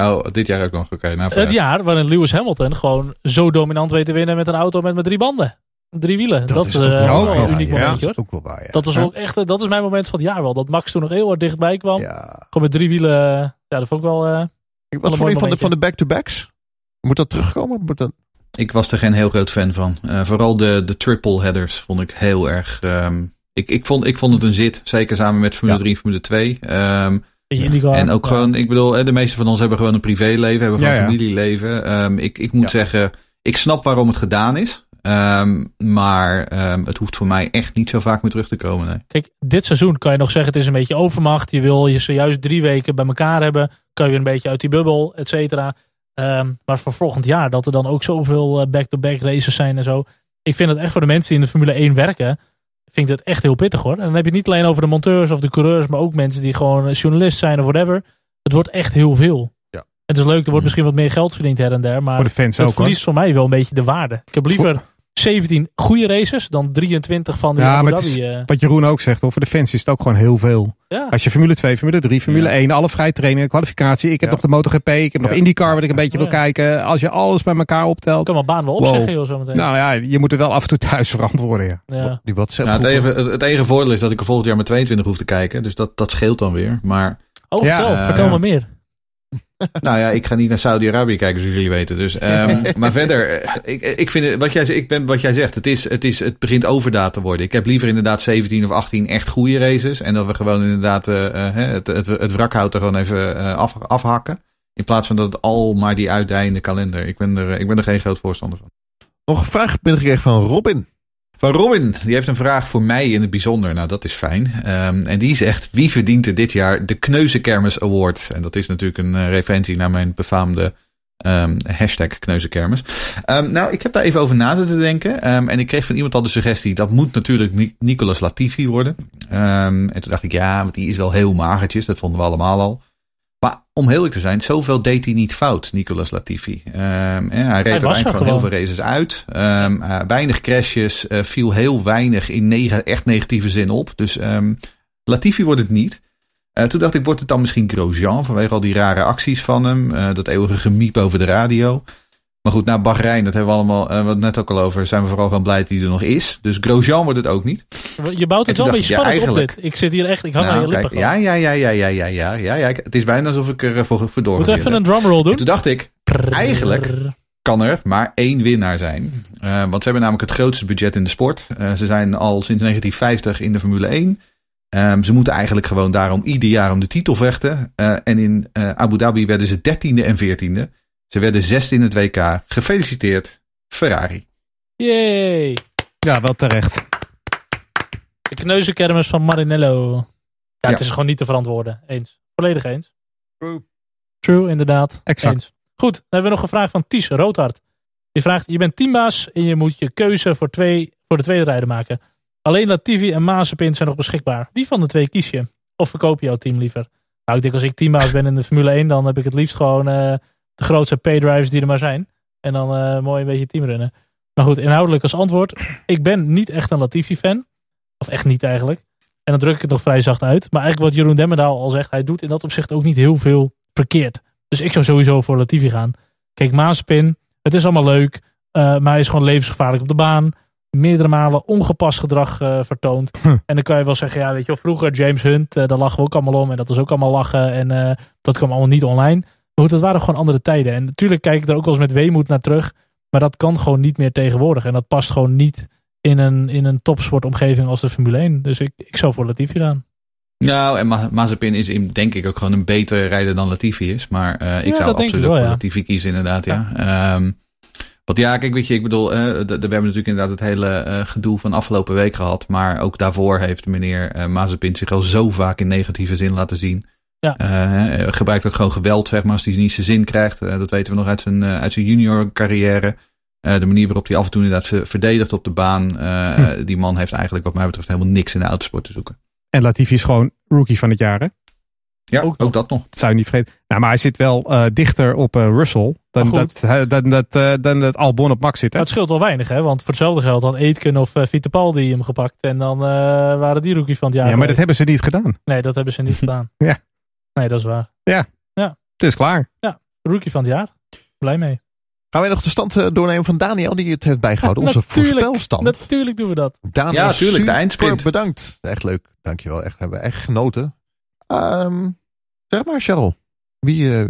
Oh, dit jaar ook nog. Oké, nou, Het jaar waarin Lewis Hamilton gewoon zo dominant weet te winnen met een auto met maar drie banden. Drie wielen. Dat, is ook eh, wel ook waar, wel een ja. uniek Ja, momentje dat hoor. is ook wel waar, ja. Dat was ook echt, eh, dat is mijn moment van het jaar wel. Dat Max toen nog heel erg dichtbij kwam. Ja. Gewoon met drie wielen. eh, Ja, dat vond ik wel... eh, Wat een vond mooi je van de, van de back-to-backs? Moet dat terugkomen? Moet dat... Ik was er geen heel groot fan van. Eh, vooral de, de triple headers vond ik heel erg... ehm, ik, ik, vond, ik vond het een zit. Zeker samen met Formule Ja. 3 en Formule 2. Ehm, beetje IndyCar. en ook Ja. gewoon, ik bedoel, hè, de meeste van ons hebben gewoon een privéleven. Hebben gewoon Ja, ja. familieleven. Ehm, ik, ik moet Ja. zeggen, ik snap waarom het gedaan is. Ehm, maar ehm, het hoeft voor mij echt niet zo vaak meer terug te komen. Nee. Kijk, dit seizoen kan je nog zeggen het is een beetje overmacht. Je wil je zojuist drie weken bij elkaar hebben. Kan je weer een beetje uit die bubbel, et cetera. Ehm, maar voor volgend jaar dat er dan ook zoveel eh, back-to-back races zijn en zo. Ik vind het echt voor de mensen die in de Formule 1 werken. Vind ik het echt heel pittig hoor. En dan heb je het niet alleen over de monteurs of de coureurs. Maar ook mensen die gewoon journalist zijn of whatever. Het wordt echt heel veel. Ja. Het is leuk, er wordt misschien wat meer geld verdiend her en der. Maar Voor de fans het ook hoor. verliest voor mij wel een beetje de waarde. Ik heb liever 17 goede races dan 23 van Ja, Abu maar het Dhabi. eh. Wat Jeroen ook zegt, hoor, voor de fans is het ook gewoon heel veel. ja. Als je Formule 2, Formule 3, Formule Ja. 1, alle vrije trainingen, kwalificatie. Ik heb Ja. nog de MotoGP, ik heb nog Ja. IndyCar wat ik een beetje wil Ja. kijken. Als je alles bij elkaar optelt. kan mijn baan wel Wow. opzeggen, joh, zometeen. Nou ja, je moet er wel af en toe thuis verantwoorden. Ja. ja. Die WhatsApp Nou, het, enige, het, enige voordeel is dat ik er volgend jaar met 22 hoef te kijken. Dus dat, dat scheelt dan weer. Maar Oh, Ja, vertel, eh, vertel ja. me meer. Nou ja, ik ga niet naar Saudi-Arabië kijken, zoals jullie weten. Dus, ehm, maar verder, eh, ik, ik vind het, wat jij, ik ben, wat jij zegt, het, is, het, is, het begint overdaad te worden. Ik heb liever inderdaad 17 of 18 echt goede races. En dat we gewoon inderdaad eh, eh, het, het, het wrakhout er gewoon even af, afhakken. In plaats van dat het al maar die uitdijende kalender. Ik ben er, ik ben er geen groot voorstander van. Nog een vraag binnengekregen van Robin. Van Robin, die heeft een vraag voor mij in het bijzonder. Nou, dat is fijn. Ehm, en die zegt, wie verdient er dit jaar de Kneuzenkermis Award? En dat is natuurlijk een eh, referentie naar mijn befaamde ehm, hashtag Kneuzenkermis. Ehm, nou, ik heb daar even over na zitten denken. En ik kreeg van iemand al de suggestie, dat moet natuurlijk Ni- Nicolas Latifi worden. En toen dacht ik, ja, want die is wel heel magertjes. Dat vonden we allemaal al. Om heel te zijn, zoveel deed hij niet fout, Nicolas Latifi. Ehm, ja, hij reed er gewoon heel veel races uit. Ehm, eh, weinig crashes, eh, viel heel weinig in neg- echt negatieve zin op. Dus ehm, Latifi wordt het niet. Eh, toen dacht ik, wordt het dan misschien Grosjean vanwege al die rare acties van hem. dat eeuwige gemiep over de radio. Maar goed, na Bahrein, dat hebben we allemaal, eh, het net ook al over, zijn we vooral gewoon blij dat hij er nog is. Dus Grosjean wordt het ook niet. Je bouwt het wel een beetje ja, spannend op dit. Ik zit hier echt, ik hang aan Nou, je lippen kijk, ja, ja, ja, ja, ja, ja, ja, ja, ja. Het is bijna alsof ik er eh, voor, voor door Moet even een drumroll En doen. toen dacht ik, Eigenlijk- kan er maar één winnaar zijn. Eh, want ze hebben namelijk het grootste budget in de sport. Ze zijn al sinds 1950 in de Formule 1. Ehm, ze moeten eigenlijk gewoon daarom ieder jaar om de titel vechten. En in Abu Dhabi werden ze dertiende en veertiende. Ze werden zesde in het WK. Gefeliciteerd, Ferrari. Yay. ja, wel terecht. De kneuzenkermis van Marinello. Ja, het is gewoon niet te verantwoorden. Eens. Volledig eens. True. True, inderdaad. Exact. Eens. Goed, dan hebben we nog een vraag van Ties Roodhart. Die vraagt, je bent teambaas en je moet je keuze voor, twee, voor de tweede rijder maken. Alleen Latifi en Mazepin zijn nog beschikbaar. Wie van de twee kies je? Of verkoop je jouw team liever? Nou, ik denk als ik teambaas ben in de Formule 1, dan heb ik het liefst gewoon eh, de grootste paydrivers die er maar zijn. En dan eh, mooi een beetje teamrunnen. Maar goed, inhoudelijk als antwoord. Ik ben niet echt een Latifi-fan. Of echt niet eigenlijk. En dan druk ik het nog vrij zacht uit. Maar eigenlijk wat Jeroen Demmendaal al zegt, hij doet in dat opzicht ook niet heel veel verkeerd. Dus ik zou sowieso voor Latifi gaan. Kijk, Mazepin, het is allemaal leuk. eh, maar hij is gewoon levensgevaarlijk op de baan. Meerdere malen ongepast gedrag eh, vertoond. Hm. En dan kan je wel zeggen, ja, weet je wel, vroeger James Hunt, daar lachen we ook allemaal om. En dat was ook allemaal lachen. En dat kwam allemaal niet online. Maar goed, dat waren gewoon andere tijden. En natuurlijk kijk ik er ook wel eens met weemoed naar terug. Maar dat kan gewoon niet meer tegenwoordig. En dat past gewoon niet in een, in een topsportomgeving als de Formule 1. Dus ik, ik zou voor Latifi gaan. Nou, en Ma Mazepin is in, denk ik ook gewoon een betere rijder dan Latifi is. Maar eh, ik Ja, zou absoluut ik ook wel, voor ja. Latifi kiezen, inderdaad. Ja. Ehm, want ja, kijk, weet je, ik bedoel, de- we hebben natuurlijk inderdaad het hele eh, gedoe van afgelopen week gehad. Maar ook daarvoor heeft meneer eh Mazepin zich al zo vaak in negatieve zin laten zien. Ja. Eh, hij gebruikt ook gewoon geweld, zeg maar, als hij niet zijn zin krijgt. Eh, dat weten we nog uit zijn, eh, uit zijn junior carrière. Eh, de manier waarop hij af en toe inderdaad ver- verdedigt op de baan. Eh, Hm. Die man heeft eigenlijk wat mij betreft helemaal niks in de autosport te zoeken. En Latifi is gewoon rookie van het jaar, hè? Ja, Ook ook, nog. dat nog. Dat zou je niet vergeten. Nou, maar hij zit wel eh, dichter op eh, Russell dan dat, dan, dat, eh, dan dat Albon op Max zit. Hè? Het scheelt wel weinig, hè? Want voor hetzelfde geld had Aitken of uh, Fittipaldi hem gepakt. En dan eh, waren die rookie van het jaar. Ja, maar dat hebben ze niet gedaan. Nee, dat hebben ze niet gedaan. Ja. Nee, dat is waar. Het is klaar. Rookie van het jaar. Blij mee. Gaan wij nog de stand eh, doornemen van Daniel die het heeft bijgehouden. Onze Natuurlijk. voorspelstand. Natuurlijk doen we dat. Daniel, Ja, tuurlijk, de eindsprint. bedankt. Echt leuk. Dankjewel. Echt, hebben we echt genoten. Ehm, zeg maar, Cheryl. Wie, eh,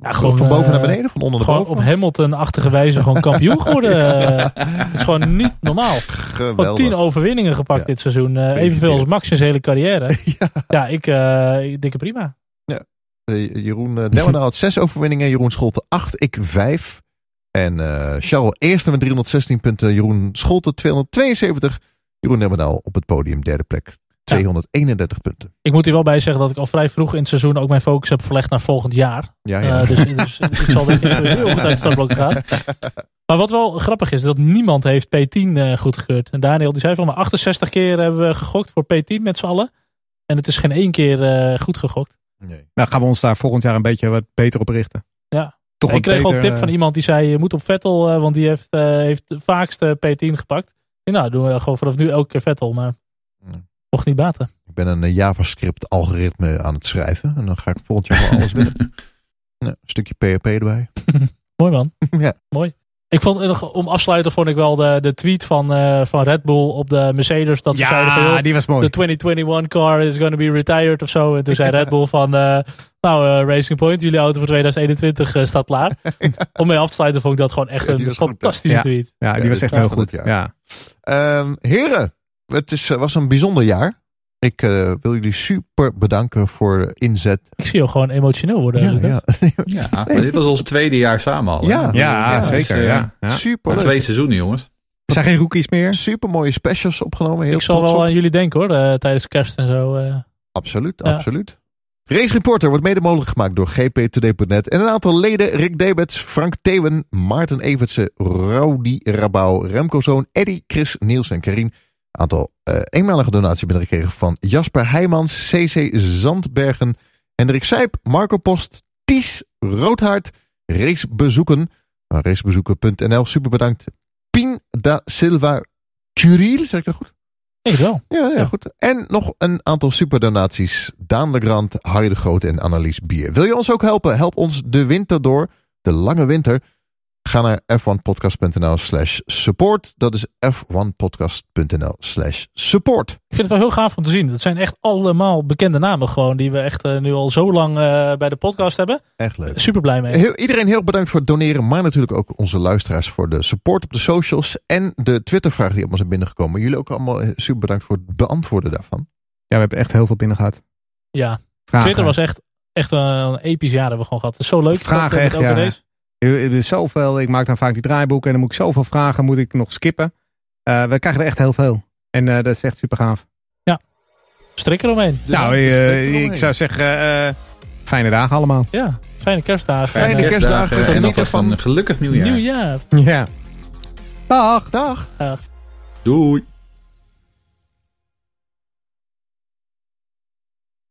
gewoon, van boven eh, naar beneden? Van onder naar Gewoon boven? op Hamilton-achtige wijze gewoon kampioen geworden. Eh, Het is gewoon niet normaal. Gewoon Geweldig. tien overwinningen gepakt Ja. dit seizoen. Eh, evenveel als Max in zijn hele carrière. ja. Ja, ik uh, dikke prima. Eh, Jeroen Demmerdaal had zes overwinningen. Jeroen Scholte acht, ik vijf. En uh, Charles eerste met 316 punten. Jeroen Scholte 272. Jeroen Demmerdaal op het podium derde plek. 231 punten. Ik moet hier wel bij zeggen dat ik al vrij vroeg in het seizoen ook mijn focus heb verlegd naar volgend jaar. Ja, ja. Uh, dus, dus ik zal denk ik heel goed uit het startblok gaan. Maar wat wel grappig is, dat niemand heeft P10 uh, goedgekeurd. En Daniel die zei van maar 68 keer hebben we gegokt voor P10 met z'n allen. En het is geen één keer uh, goed gegokt. Nee. Nou, gaan we ons daar volgend jaar een beetje wat beter op richten. Ja. Toch ik kreeg beter, al een tip van iemand die zei: je moet op Vettel, uh, want die heeft, uh, heeft de vaakste P10 gepakt. En nou, doen we gewoon vanaf nu elke keer Vettel. Maar. Mocht niet baten. Ik ben een JavaScript algoritme aan het schrijven. En dan ga ik volgend jaar wel alles winnen. Ja, een stukje PHP erbij. Mooi man. ja. Mooi. Ik vond, om afsluiten vond ik wel de, de tweet van, uh, van Red Bull op de Mercedes. Dat ze ja, zeiden van, joh, die was mooi. De 2021 car is going to be retired of zo. En toen zei Red Bull van, uh, nou uh, Racing Point, jullie auto voor 2021 uh, staat klaar. Om mee af te sluiten vond ik dat gewoon echt Ja, een goed, fantastische ja. tweet. Ja, die Ja, was echt heel goed. Ja. Um, heren, het is, was een bijzonder jaar. Ik uh, wil jullie super bedanken voor inzet. Ik zie jou gewoon emotioneel worden. Ja, ja. ja maar dit was ons tweede jaar samen al. Ja, ja, ja zeker. Dus, ja. Ja. Super Twee seizoenen, jongens. Er zijn geen rookies meer. Super mooie specials opgenomen. Heel ik zal wel op. aan jullie denken hoor, uh, tijdens kerst en zo. Uh. Absoluut, ja. absoluut. Race Reporter wordt mede mogelijk gemaakt door gptoday.net en een aantal leden. Rick Debets, Frank Thewen, Maarten Evertsen, Rowdy Rabouw, Remco Zoon, Eddy, Chris, Niels en Karin. Aantal uh, eenmalige donatie binnengekregen van Jasper Heijmans, CC Zandbergen, Hendrik Sijp, Marco Post, Ties, Roodhart, Racebezoeken, racebezoeken.nl, super bedankt. Pien da Silva Curiel, zeg ik dat goed? Ik wel. Ja, ja, ja, goed. En nog een aantal superdonaties. Daan Legrand, Harry de Groot en Annelies Bier. Wil je ons ook helpen? Help ons de winter door. De lange winter. Ga naar f1podcast.nl slash support. Dat is f1podcast.nl slash support. Ik vind het wel heel gaaf om te zien. Dat zijn echt allemaal bekende namen gewoon. Die we echt uh, nu al zo lang uh, bij de podcast hebben. Echt leuk. Super blij mee. Heel, iedereen heel bedankt voor het doneren. Maar natuurlijk ook onze luisteraars voor de support op de socials. En de Twittervragen die op ons zijn binnengekomen. Jullie ook allemaal super bedankt voor het beantwoorden daarvan. Ja, we hebben echt heel veel binnen gehad. Ja, Vragen. Twitter was echt, echt een, een episch jaar hebben we gewoon gehad. Het is zo leuk. Vragen echt, ja. Race. Er is zoveel, ik maak dan vaak die draaiboeken en dan moet ik zoveel vragen, moet ik nog skippen. Uh, we krijgen er echt heel veel. En uh, dat is echt super gaaf. Ja, strik eromheen. Dus nou, uh, ik zou zeggen, fijne dagen allemaal. Ja, fijne kerstdagen. Fijne, fijne kerstdagen. kerstdagen. En alvast een gelukkig nieuwjaar. Nieuwjaar. Ja. Dag. Dag. Dag. Doei.